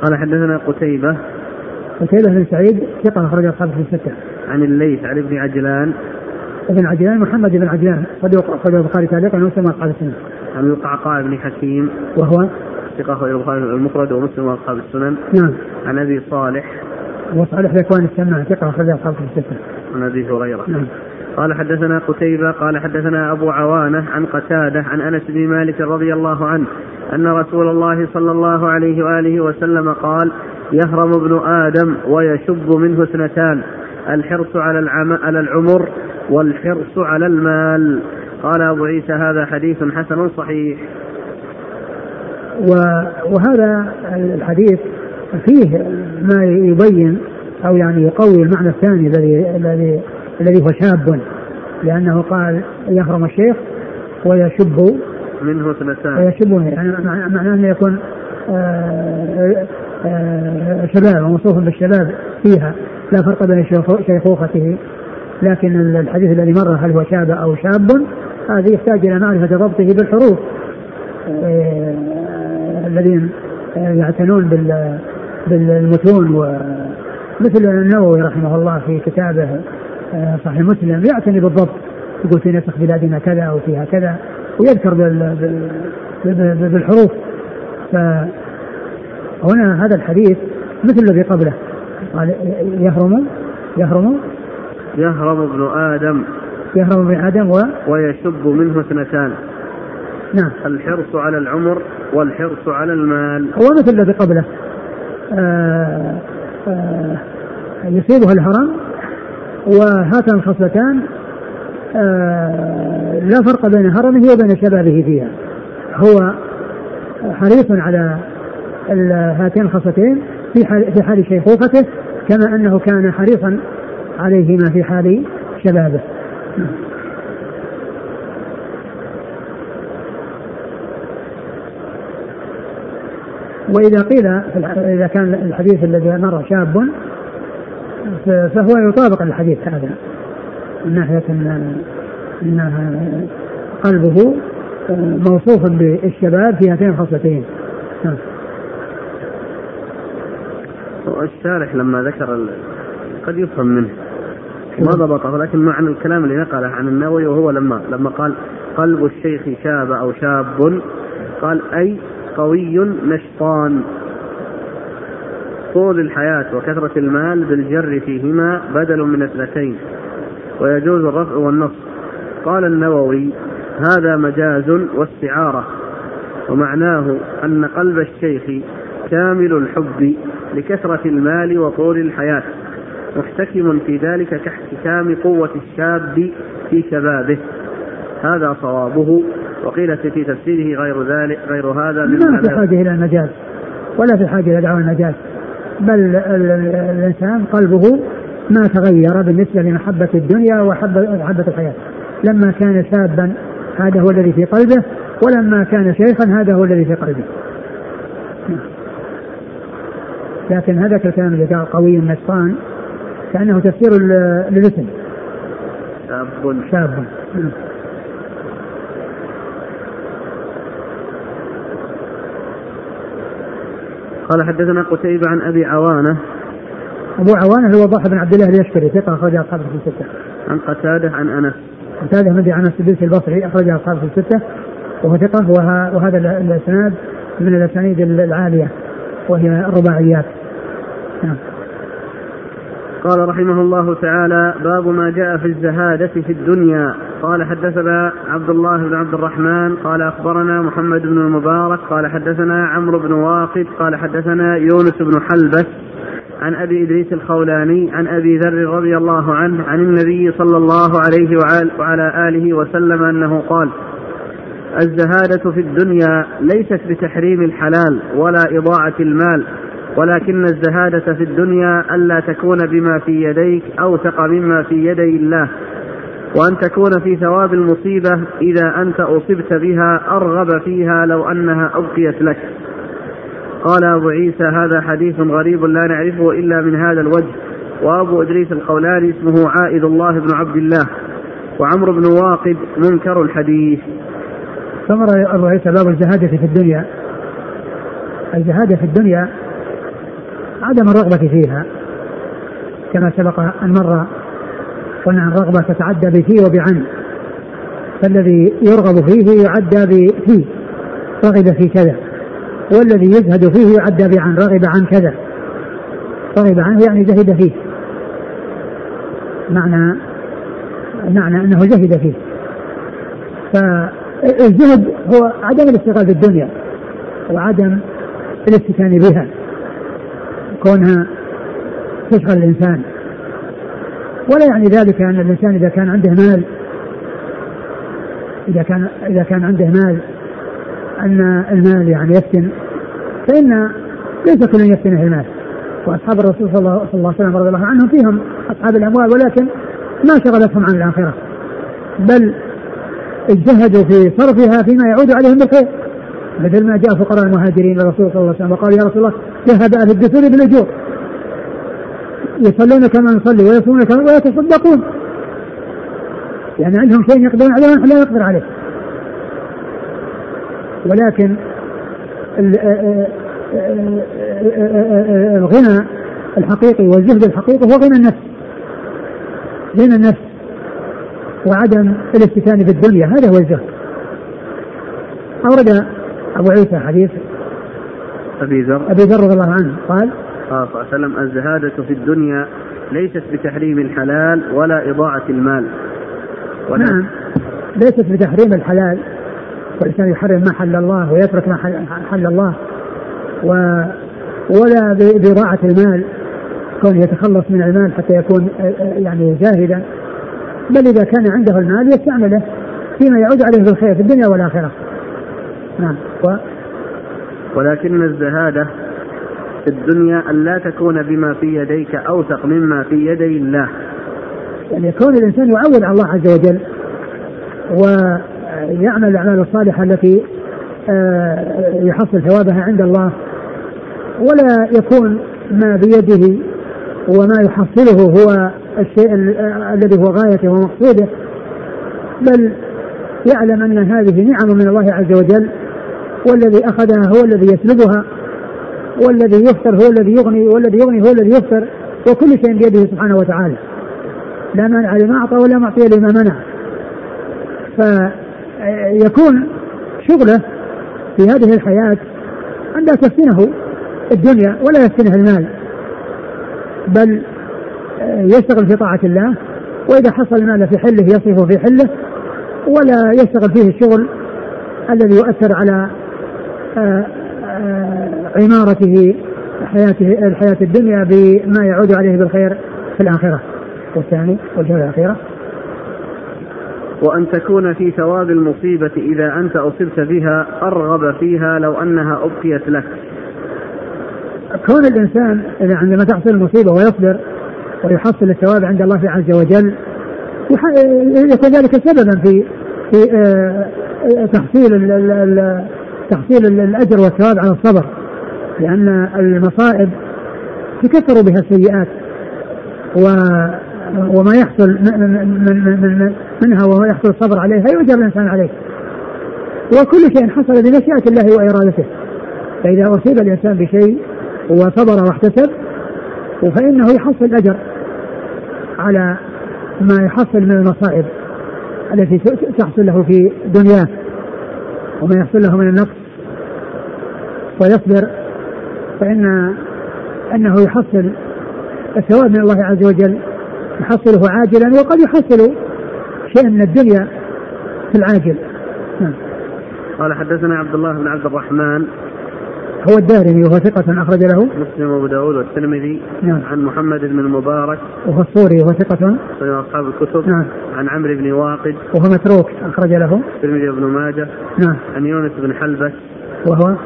قال حدثنا قتيبة
قتيبة بن سعيد ثقة أخرج أصحابه في الستة.
عن الليث عن ابن عجلان
ابن عجلان محمد بن عجلان صدوق أخرج البخاري تعليقا ومسلم وأصحاب السنة.
عن القعقاع بن حكيم
وهو
ثقة أخرج البخاري المفرد ومسلم وأصحاب السنن.
نعم.
عن أبي صالح
وصالح ذكوان السماع ثقة أخرج أصحابه في الستة.
عن أبي هريرة.
نعم.
قال حدثنا قتيبة قال حدثنا أبو عوانة عن قتادة عن أنس بن مالك رضي الله عنه أن رسول الله صلى الله عليه وآله وسلم قال يهرم ابن آدم ويشب منه اثنتان الحرص على, على العمر والحرص على المال. قال أبو عيسى هذا حديث حسن صحيح.
وهذا الحديث فيه ما يبين أو يعني يقوي المعنى الثاني الذي الذي الذي هو شاب. لأنه قال يهرم الشيخ ويشب
منه اثنتان.
ويشبه يعني معناه أنه يكون آه، آه، شباب وموصوف بالشباب فيها. لا فرق بين شيخوخته لكن الحديث الذي مر هل هو شاب أو شاب هذا يحتاج إلى معرفة ضبطه بالحروف. آه، الذين يعتنون بالمتون ومثل النووي رحمه الله في كتابه آه، صحيح مسلم يعتني بالضبط. يقول في نسخ بلادنا كذا أو فيها كذا ويذكر بالحروف. فهنا هذا الحديث مثل الذي قبله. قال يهرم؟ يهرم؟
يهرم ابن آدم.
يهرم ابن آدم و
ويشب منه اثنتان.
نعم.
الحرص على العمر والحرص على المال.
هو مثل الذي قبله. آآ آآ يصيبه الهرم وهاتان الخصلتان لا فرق بين هرمه وبين شبابه فيها. هو حريص على هاتين الخصلتين في حال في حال شيخوخته كما أنه كان حريصا عليهما في حال شبابه. وإذا قيل إذا كان الحديث الذي مر شاب فهو يطابق الحديث هذا من ناحية أن قلبه موصوف بالشباب في هاتين الخصلتين. نعم.
الشارح لما ذكر قد يفهم منه ما ضبطه لكن معنى الكلام اللي نقله عن النووي وهو لما لما قال قلب الشيخ شاب أو شاب قال أي قوي نشطان. طول الحياة وكثرة المال بالجر فيهما بدل من اثنتين ويجوز الرفع والنصب. قال النووي هذا مجاز واستعارة ومعناه أن قلب الشيخ كامل الحب لكثرة المال وطول الحياة. محتكم في ذلك كاحتكام قوة الشاب في شبابه. هذا صوابه. وقيل في تفسيره غير ذلك غير هذا
ما في حاجة إلى المجاز ولا في حاجة إلى دعوة المجاز بل الإنسان قلبه ما تغير بالنسبة لمحبة الدنيا ومحبة الحياة. لما كان شابا هذا هو الذي في قلبه ولما كان شيخا هذا هو الذي في قلبه. لكن هذا الكلام اللي قال قوي النشطان كأنه تفسير للاسم
شاب
شاب
قال حدثنا قتيبة عن أبي عوانة
أبو عوانة هو ضاح بن عبد الله اليشكري ثقة أخرج أصحابه في الستة.
عن قتادة عن أنس.
قتادة بن أنس بن البصري أخرج أصحابه في الستة وهو ثقة وهذا الإسناد من الأسانيد العالية وهي الرباعيات. نعم.
قال رحمه الله تعالى باب ما جاء في الزهادة في الدنيا. قال حدثنا عبد الله بن عبد الرحمن قال أخبرنا محمد بن المبارك قال حدثنا عمرو بن واقد قال حدثنا يونس بن حلبس عن أبي إدريس الخولاني عن أبي ذر رضي الله عنه عن النبي صلى الله عليه وعلى آله وسلم أنه قال الزهادة في الدنيا ليست بتحريم الحلال ولا إضاعة المال ولكن الزهادة في الدنيا ألا تكون بما في يديك أوثق مما في يدي الله وأن تكون في ثواب المصيبة إذا أنت أصبت بها أرغب فيها لو أنها أبقيت لك. قال أبو عيسى هذا حديث غريب لا نعرفه إلا من هذا الوجه. وأبو إدريس القولاني اسمه عائد الله بن عبد الله وعمرو بن واقد منكر الحديث.
ثمر أبو عيسى باب الزهادة في الدنيا. الزهادة في الدنيا عدم الرغبة فيها كما سبق أن مر قلنا الرغبة تتعدى بفي وبعن. فالذي يرغب فيه يعدى بفي رغب في كذا. والذي يزهد فيه يعدى بعن رغب عن كذا. رغب عنه يعني زهد فيه. معنى معنى أنه زهد فيه. فالزهد هو عدم الاشتغال بالدنيا وعدم الاستكان بها. كونها تشغل الإنسان. ولا يعني ذلك أن الإنسان إذا كان عنده مال إذا كان إذا كان عنده مال أن المال يعني يفتن فإن ليس كل يفتنه المال. وأصحاب الرسول صلى الله, صلى الله عليه وسلم رضي الله عنهم فيهم أصحاب الأموال ولكن ما شغلتهم عن الآخرة. بل اجتهدوا في صرفها فيما يعود عليهم بالخير. مثل ما جاء فقراء المهاجرين للرسول صلى الله عليه وسلم. وقالوا يا رسول الله ذهب أهل الدثور بالاجور يصلون كما نصلي ويصومون كما ويتصدقون. يعني عندهم شيء يقدرون عليه ونحن لا نقدر عليه. ولكن الغنى الحقيقي والزهد الحقيقي هو غنى النفس. غنى النفس وعدم الاستكان في الدنيا هذا هو الزهد. أورد أبو عيسى حديث
أبي ذر.
أبي ذر رضي الله عنه قال
قال صلى الله عليه وسلم الزهادة في الدنيا ليست بتحريم الحلال ولا إضاعة المال.
نعم ليست بتحريم الحلال. والإنسان يحرم ما حل الله ويترك ما حل الله و ولا بإضاعة المال. كون يتخلص من المال حتى يكون يعني زاهدا بل إذا كان عنده المال يستعمله فيما يعود عليه بالخير في الدنيا والآخرة. نعم. و
ولكن الزهادة في الدنيا أن لا تكون بما في يديك أوثق مما في يدي الله.
يعني كون الإنسان يعود على الله عز وجل ويعمل الأعمال الصالحة التي آه، يحصل ثوابها عند الله ولا يكون ما بيده وما يحصله هو الشيء الذي هو غايته ومقصوده بل يعلم أن هذه نعم من الله عز وجل والذي أخذها هو الذي يسلبها والذي يفطر هو الذي يغني والذي يغني هو الذي يفطر وكل شيء بيده سبحانه وتعالى. لا مانع لما أعطى ولا معطي لما منع. فيكون شغله في هذه الحياة أن لا تفتنه الدنيا ولا يفتنه المال. بل يشتغل في طاعة الله وإذا حصل المال في حله يصرفه في حله ولا يشتغل فيه الشغل الذي يؤثر على آه، آه، عمارته حياته الحياة الدنيا بما يعود عليه بالخير في الآخرة. والثاني والجهة الأخيرة
وأن تكون في ثواب المصيبة إذا أنت أصبت بها أرغب فيها لو أنها أبقيت لك.
كون الإنسان إذا عندما تحصل المصيبة ويصبر ويحصل الثواب عند الله عز وجل يكون ذلك سببا في في آه، تحصيل تحصيل الأجر والثواب على الصبر لأن المصائب تكثر بها السيئات وما يحصل من من من منها وما يحصل الصبر عليها يؤجر الإنسان عليه. وكل شيء حصل بمشيئة الله وإرادته. فإذا أصيب الإنسان بشيء وصبر واحتسب فإنه يحصل اجر على ما يحصل من المصائب التي تحصل له في دنياه وما يحصل له من النقص ويصبر فإن أنه يحصل الثواب من الله عز وجل يحصله عاجلا وقد يحصل شيء من الدنيا في العاجل نعم.
قال حدثنا عبد الله بن عبد الرحمن
هو الدارمي وهو ثقة أخرج له.
مسلم وأبو داود والترمذي.
نعم.
عن محمد بن المبارك.
وهو الصوري وهو ثقة.
من أصحاب الكتب.
نعم.
عن عمرو بن واقد.
وهو متروك أخرج له.
الترمذي وابن ماجه.
نعم.
عن يونس بن حلبس
وهو؟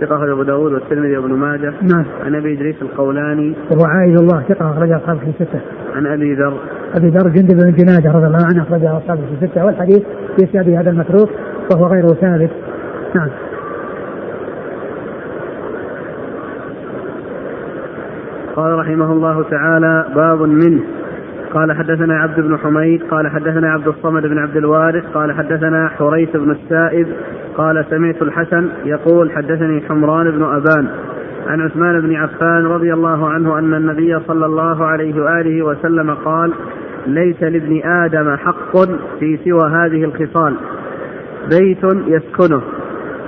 ثقة أخرج أبو داود والترمذي وابن ماجه.
نعم.
عن أبي إدريس القولاني.
وهو عائد الله ثقة أخرج أصحابه في الستة.
عن أبي ذر.
أبي ذر جندب بن جنادة رضي الله عنه أخرج أصحابه في الستة. والحديث في هذا المتروك وهو غير ثابت. نعم.
قال رحمه الله تعالى باب منه. قال حدثنا عبد بن حميد قال حدثنا عبد الصمد بن عبد الوارث قال حدثنا حريث بن السائب قال سمعت الحسن يقول حدثني حمران بن أبان عن عثمان بن عفان رضي الله عنه أن النبي صلى الله عليه وآله وسلم قال ليس لابن آدم حق في سوى هذه الخصال. بيت يسكنه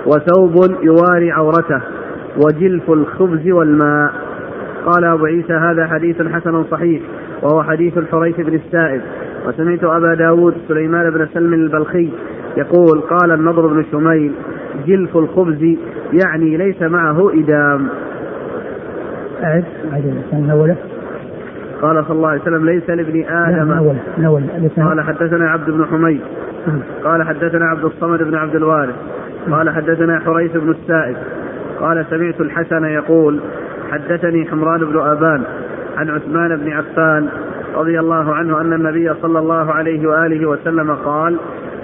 وثوب يواري عورته وجلف الخبز والماء. قال أبو عيسى هذا حديث حسن صحيح وهو حديث الحريث بن السائب. وسمعت أبا داود سليمان بن سلم البلخي يقول قال النضر بن شميل جلف الخبز يعني ليس معه إدام.
أعد أعد
قال صلى الله عليه وسلم ليس لابن آدم.
الأولى الأولى
قال حدثنا عبد بن حميد. قال حدثنا عبد الصمد بن عبد الوارث. قال حدثنا حريث بن السائب. قال سمعت الحسن يقول حدثني حمران بن أبان عن عثمان بن عفان رضي الله عنه أن النبي صلى الله عليه وآله وسلم قال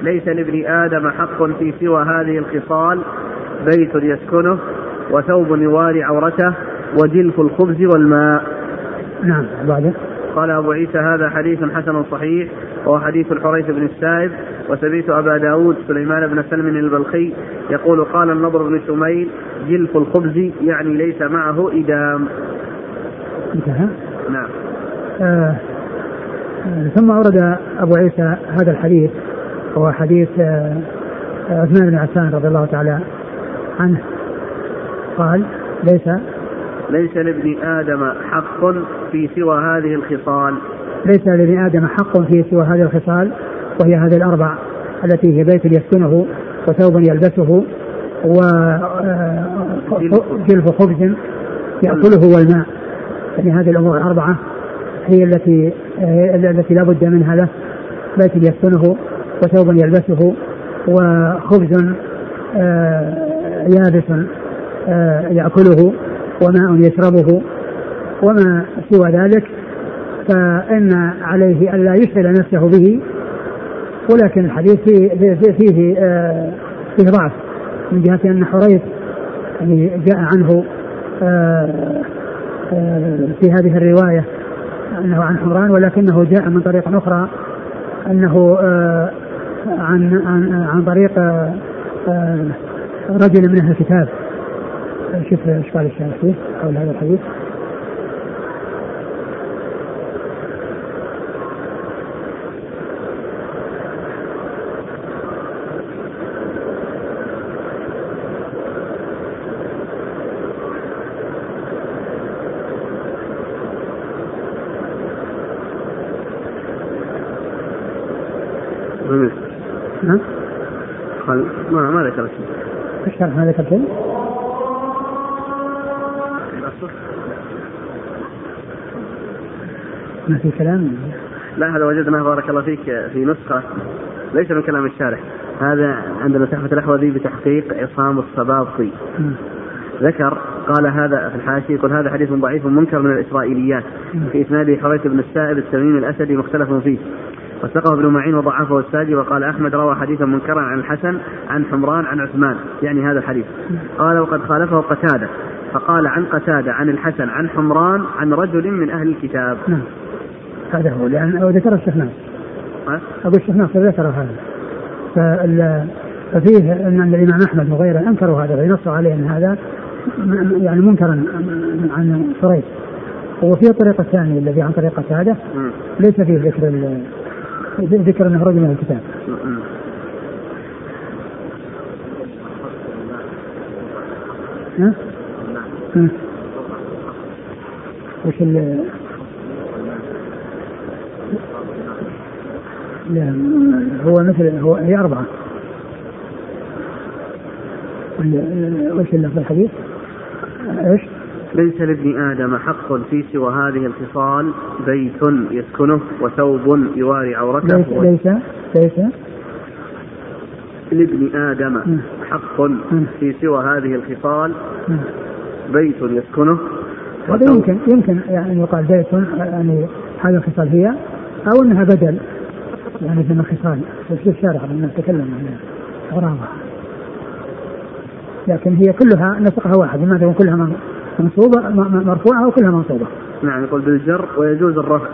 ليس لابن آدم حق في سوى هذه الخصال بيت يسكنه وثوب يواري عورته وجلف الخبز والماء.
نعم بعده.
قال أبو عيسى هذا حديث حسن صحيح. وهو حديث الحريث بن السائب وسمعت أبا داود سليمان بن سلم البلخي يقول قال النضر بن شميل جلف الخبز يعني ليس معه إدام.
انتهى
نعم.
آه. ثم أورد أبو عيسى هذا الحديث وهو حديث آه عثمان بن عفان رضي الله تعالى عنه. قال ليس
ليس لابن آدم حق في سوى هذه الخصال.
ليس لابن آدم حق في سوى هذه الخصال وهي هذه الأربع التي هي بيت يسكنه وثوب يلبسه وجلف خبز يأكله والماء. يعني هذه الأمور الأربعة هي التي التي لا بد منها له. بيت يسكنه وثوب يلبسه وخبز يابس يأكله وماء يشربه. وما سوى ذلك فإن عليه ألا يشغل نفسه به ولكن الحديث فيه فيه, فيه, فيه ضعف من جهة أن حريث يعني جاء عنه في هذه الرواية أنه عن حمران ولكنه جاء من طريق أخرى أنه عن عن عن طريق رجل من أهل الكتاب. شوف إيش قال الشارح فيه حول هذا الحديث نعم
قال ما ما ذكر شيء
إيش ما ذكر شيء؟ ما في كلام؟
لا هذا وجدناه بارك الله فيك في نسخة. ليس من كلام الشارح. هذا عندنا تحفة الأحوذي بتحقيق عصام الصبابطي ذكر قال هذا في الحاشية يقول هذا حديث ضعيف منكر من الإسرائيليات. في إسناده حريث بن السائب التميمي الأسدي مختلف فيه. وثقه ابن معين وضعفه الساجي وقال أحمد روى حديثا منكرا عن الحسن عن حمران عن عثمان يعني هذا الحديث. قال وقد خالفه قتادة. فقال عن قتادة عن الحسن عن حمران عن رجل من أهل الكتاب.
نعم. هذا هو لأن ذكر الشيخ ناصر أقول الشيخ ناصر ذكر هذا. ففيه أن الإمام أحمد وغيره أنكروا هذا فينصوا عليه أن هذا يعني منكرا عن شريح وفي الطريقة الثانية الذي عن طريق قتادة ليس فيه ذكر ذكر أنه رجل من الكتاب. ها؟ ها؟ وش ال لا هو مثل هو هي أربعة وش اللفظ الحديث؟ إيش؟
ليس لابن آدم حق في سوى هذه الخصال بيت يسكنه وثوب يواري عورته
ليس ليس ليس.
لابن آدم حق في سوى هذه الخصال بيت يسكنه
هذا يمكن يمكن يعني يقال بيت يعني هذه الخصال هي أو أنها بدل يعني من الخصال. في الشارع الناس تكلم عن أغراضها لكن هي كلها نسقها واحد لماذا كلها منصوبة مرفوعة وكلها منصوبة.
نعم يقول بالجر ويجوز الرفع.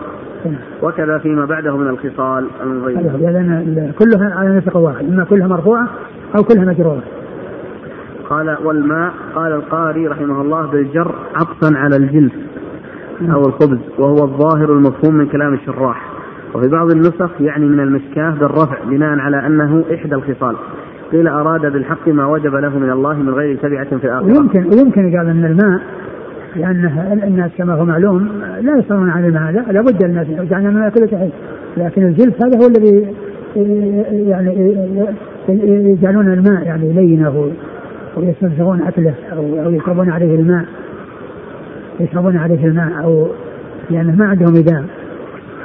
نعم. وكذا فيما بعده من الخصال
المضيفة لأن كلها على نسق واحد إما كلها مرفوعة أو كلها مجرورة.
قال والماء قال القاري رحمه الله بالجر عطفا على الجلف نعم. أو الخبز وهو الظاهر المفهوم من كلام الشراح. وفي بعض النسخ يعني من المشكاة بالرفع بناء على أنه إحدى الخصال. قيل أراد بالحق ما وجب له من الله من غير تبعة في الآخرة.
ويمكن ويمكن قال أن الماء لأنه الناس كما هو معلوم لا يصلون عن الماء لا لابد الناس يجعلون الماء كل شيء. لكن الجلف هذا هو الذي يعني يجعلون الماء يعني لينه ويستنفرون أكله أو يشربون عليه الماء. يشربون عليه الماء أو لأنه ما عندهم إدام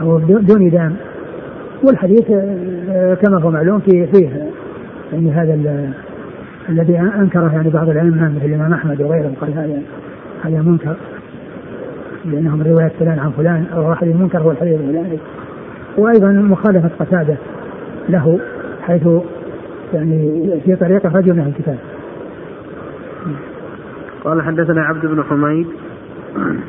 أو دون إدام. والحديث كما هو معلوم فيه فيه يعني هذا الذي أنكره يعني بعض الائمه مثل الإمام أحمد وغيره قال هذا هذا منكر لأنه من رواية فلان عن فلان أو واحد المنكر هو الحديث الفلاني وأيضا مخالفة قتادة له حيث يعني في طريقة رجل من الكتاب.
قال حدثنا عبد بن حميد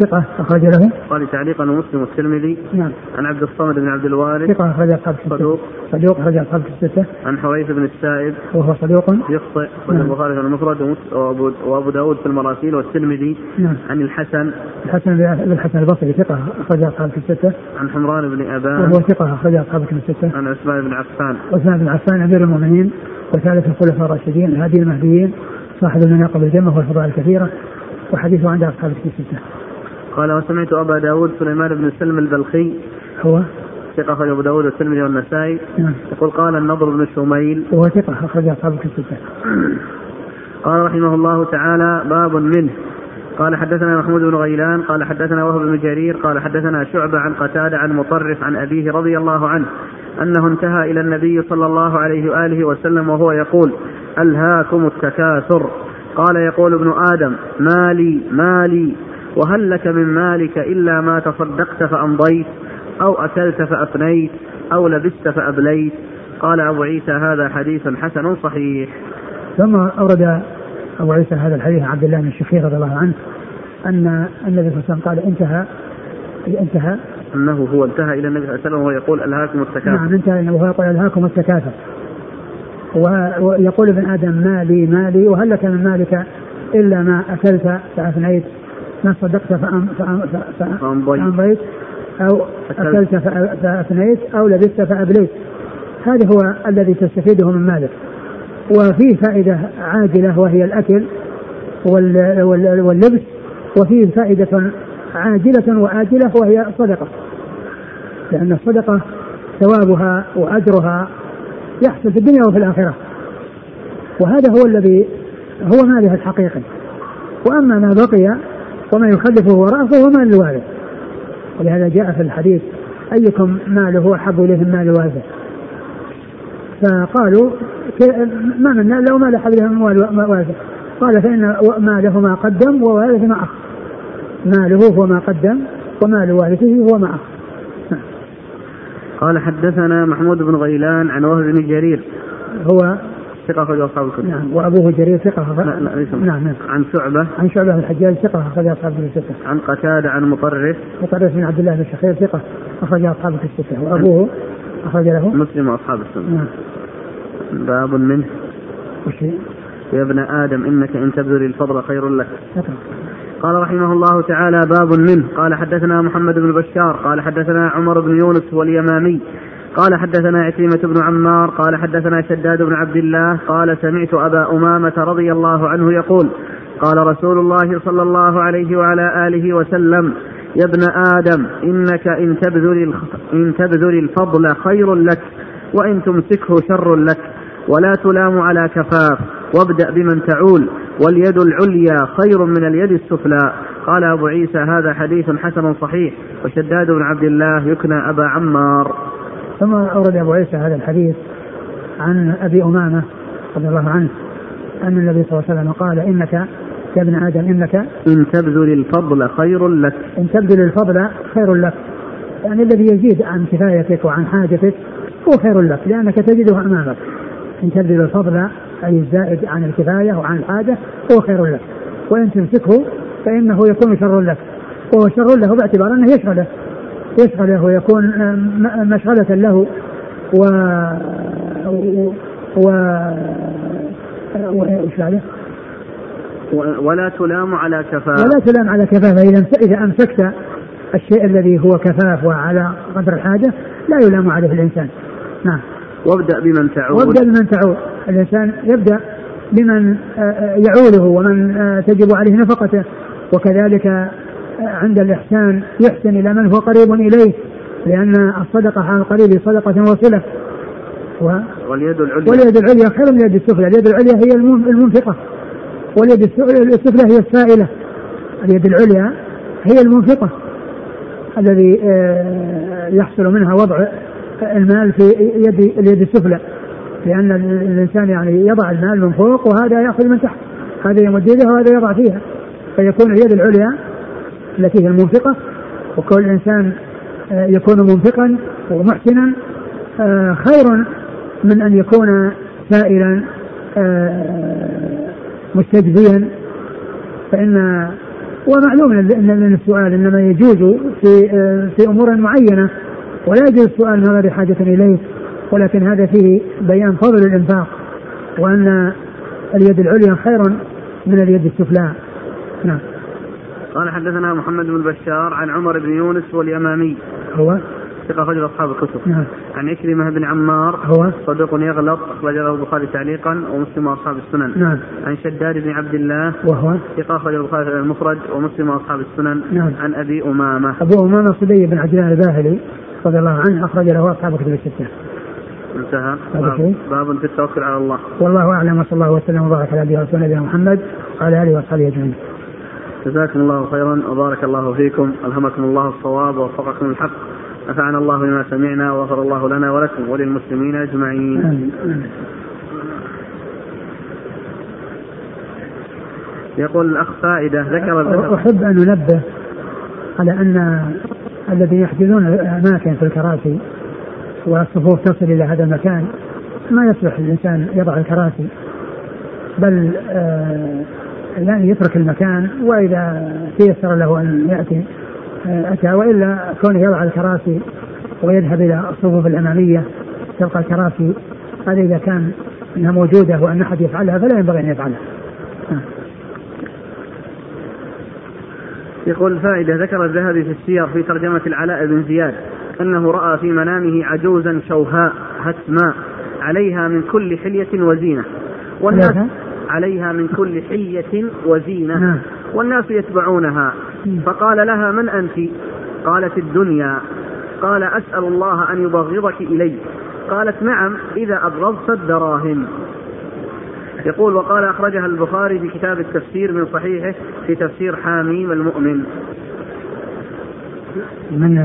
ثقة أخرج له.
قال تعليقا مسلم والترمذي.
نعم.
عن عبد الصمد بن عبد الوارث.
ثقة أخرج أصحاب
صدوق.
صدوق أخرج أصحاب الستة
عن حويث بن السائب.
وهو صدوق.
يخطئ. نعم. البخاري في المفرد وأبو, وأبو داود في المراسيل والترمذي.
نعم.
عن الحسن.
الحسن بن الحسن البصري ثقة أخرج أصحاب الستة
عن حمران بن أبان.
وهو ثقة أخرج أصحاب الستة
عن عثمان بن عفان.
عثمان بن عفان أمير المؤمنين وثالث الخلفاء الراشدين الهادي المهديين صاحب المناقب الجمة والفضائل الكثيرة. وحديثه عند أصحاب الستة.
قال وسمعت أبا داود سليمان بن سلم البلخي.
هو؟
ثقة أخرج أبو داود والترمذي والنسائي.
نعم.
يقول قال النضر بن شميل.
وهو ثقة أخرج أصحاب الستة.
قال رحمه الله تعالى باب منه. قال حدثنا محمود بن غيلان. قال حدثنا وهب بن جرير. قال حدثنا شعبة عن قتادة عن مطرف عن أبيه رضي الله عنه أنه انتهى إلى النبي صلى الله عليه وآله وسلم وهو يقول ألهاكم التكاثر. قال يقول ابن آدم مالي مالي وهل لك من مالك إلا ما تصدقت فأمضيت أو أكلت فأفنيت أو لبست فأبليت؟ قال أبو عيسى هذا حديث حسن صحيح.
ثم أورد أبو عيسى هذا الحديث عن عبد الله بن الشخير رضي الله عنه أن النبي صلى الله عليه وسلم قال انتهى انتهى.
أنه هو انتهى إلى النبي صلى الله عليه وسلم وهو يقول ألهاكم التكاثر.
نعم انتهى وهو يقول ألهاكم التكاثر. ويقول ابن آدم مالي مالي وهل لك من مالك إلا ما أكلت فأفنيت؟ ما صدقت فأمضيت. أو أكلت. فأفنيت أو لبست فأبليت. هذا هو الذي تستفيده من مالك. وفيه فائدة عاجلة وهي الأكل واللبس وفيه فائدة عاجلة وآجلة وهي الصدقة لأن الصدقة ثوابها وأجرها يحصل في الدنيا وفي الآخرة. وهذا هو الذي هو ماله الحقيقي. وأما ما بقي وما يخلفه وراءه فهو مال الوارث ولهذا جاء في الحديث أيكم ماله أحب إليه من مال والده؟ فقالوا ما منا لو مال أحب إليه من مال والده. قال فإن ماله ما قدم ووالده ما أخر. ماله هو ما قدم ومال والده هو ما أخر.
قال حدثنا محمود بن غيلان عن وهب بن جرير.
هو
ثقة أخرج أصحاب الكتب.
نعم وأبوه جرير ثقة
لا لا ليس.
نعم نعم.
عن شعبة.
عن شعبة بن الحجاج ثقة أخرج أصحاب الستة
عن قتادة عن مطرف.
مطرف بن عبد الله بن شخير ثقة أخرج أصحاب الستة وأبوه أخرج له.
مسلم وأصحاب السنة.
نعم.
باب منه.
وش؟
يا ابن آدم إنك إن تبذل الفضل خير لك. قال رحمه الله تعالى باب منه. قال حدثنا محمد بن بشار قال حدثنا عمر بن يونس واليمامي قال حدثنا عكرمة بن عمار قال حدثنا شداد بن عبد الله قال سمعت أبا أمامة رضي الله عنه يقول قال رسول الله صلى الله عليه وعلى آله وسلم يا ابن آدم إنك إن تبذل إن تبذل الفضل خير لك وإن تمسكه شر لك ولا تلام على كفاف. وابدأ بمن تعول. واليد العليا خير من اليد السفلى. قال أبو عيسى هذا حديث حسن صحيح. وشداد بن عبد الله يكنى أبا عمار.
ثم أورد أبو عيسى هذا الحديث عن أبي أمامة رضي الله عنه. أن النبي صلى الله عليه وسلم قال إنك يا ابن آدم إنك
إن تبذل الفضل خير لك.
إن تبذل الفضل خير لك. يعني الذي يزيد عن كفايتك وعن حاجتك هو خير لك لأنك تجده أمامك. إن تبذل الفضل أي الزائد عن الكفاية وعن الحاجة هو خير لك. وإن تمسكه فإنه يكون شر لك. وهو شر له باعتبار أنه يشغله. يشغله ويكون مشغلة له. و و. وش؟
و- ولا تلام على كفاف.
ولا تلام على كفاف. إذا إذا أمسكت الشيء الذي هو كفاف وعلى قدر الحاجة لا يلام عليه الإنسان. نعم.
وابدأ بمن تعود.
وابدأ بمن تعول الإنسان يبدأ بمن آه، آه، يعوله ومن آه، تجب عليه نفقته. وكذلك عند الإحسان يحسن إلى من هو قريب إليه لأن الصدقة على القريب صدقة وصلة. و-
واليد العليا.
واليد العليا خير من اليد السفلى، اليد العليا هي المن- المنفقة. واليد الس- السفلى هي السائلة. اليد العليا هي المنفقة. الذي يحصل منها وضع المال في يد اليد السفلى لأن ال- الإنسان يعني يضع المال من فوق وهذا يأخذ من تحت هذا يمد يده وهذا يضع فيها فيكون اليد العليا التي هي المنفقة وكل إنسان آه، يكون منفقا ومحسنا آه، خير من أن يكون سائلا آه، مستجزيا. فإن ومعلوم ان السؤال إنما يجوز في في أمور معينة. ولا يجوز السؤال من غير حاجة إليه ولكن هذا فيه بيان فضل الإنفاق وأن اليد العليا خير من اليد السفلى. نعم.
قال حدثنا محمد بن بشار عن عمر بن يونس واليمامي.
هو؟
ثقة رجل أصحاب الكتب.
نعم.
عن عكرمة بن عمار.
هو؟
صدوق يغلط أخرج له البخاري تعليقا ومسلم وأصحاب السنن.
نعم.
عن شداد بن عبد الله.
وهو؟
ثقة أخرج البخاري المفرد ومسلم وأصحاب السنن.
نعم.
عن أبي أمامة.
أبو أمامة صدي بن عبد الله الباهلي. رضي الله عنه أخرج له أصحاب كتب الستة.
انتهى. باب؟ باب في التوكل على الله.
والله أعلم وصلى الله وسلم وبارك على نبينا ورسوله نبينا محمد وعلى آله واصحابه أجمعين.
جزاكم الله خيرا وبارك الله فيكم. ألهمكم الله الصواب ووفقكم الحق. نفعنا الله بما سمعنا وغفر الله لنا ولكم وللمسلمين أجمعين.
آمين. آمين.
يقول الأخ فائدة ذكر الذهب
أحب أن أنبه على أن الذين يحجزون أماكن في الكراسي والصفوف تصل إلى هذا المكان ما يصلح الإنسان يضع الكراسي بل يعني يترك المكان وإذا تيسر له أن يأتي آه أتى وإلا كونه يضع الكراسي ويذهب إلى الصفوف الأمامية تلقى الكراسي هذا إذا كان أنها موجودة وأن أحد يفعلها فلا ينبغي أن يفعلها آه.
يقول فائدة ذكر الذهبي في السير في ترجمة العلاء بن زياد أنه رأى في منامه عجوزا شوهاء هتماء عليها من كل حلية وزينة. والناس
عليها؟
عليها من كل حلية وزينة.
نعم.
والناس يتبعونها. فقال لها من أنت؟ قالت الدنيا. قال أسأل الله أن يبغضك إلي. قالت نعم إذا أبغضت الدراهم. يقول وقال أخرجها البخاري في كتاب التفسير من صحيحه في تفسير حاميم المؤمن
من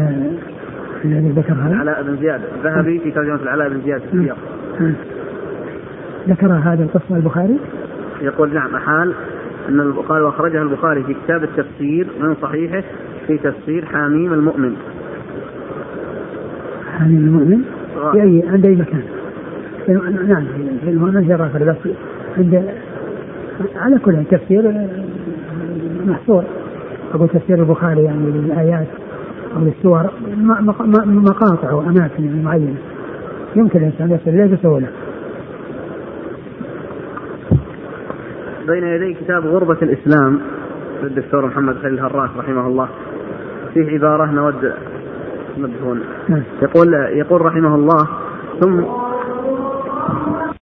الذي ذكر هذا؟
علاء بن زياد الذهبي في ترجمة العلاء بن زياد في السياق.
ذكر هذا القصة البخاري؟
يقول نعم أحال أن قال وأخرجها البخاري في كتاب التفسير من صحيحه في تفسير حاميم المؤمن
عن المؤمن في أي عند أي مكان؟ نعم في الرافع بس عند على كل تفسير محصور. أقول تفسير البخاري يعني للآيات أو للسور مقاطع وأماكن يعني معينة. يمكن الإنسان يصل إليه بسهولة
بين يدي كتاب غربة الإسلام للدكتور محمد خليل الهراس رحمه الله. فيه عبارة نود نبهون نعم. يقول يقول رحمه الله ثم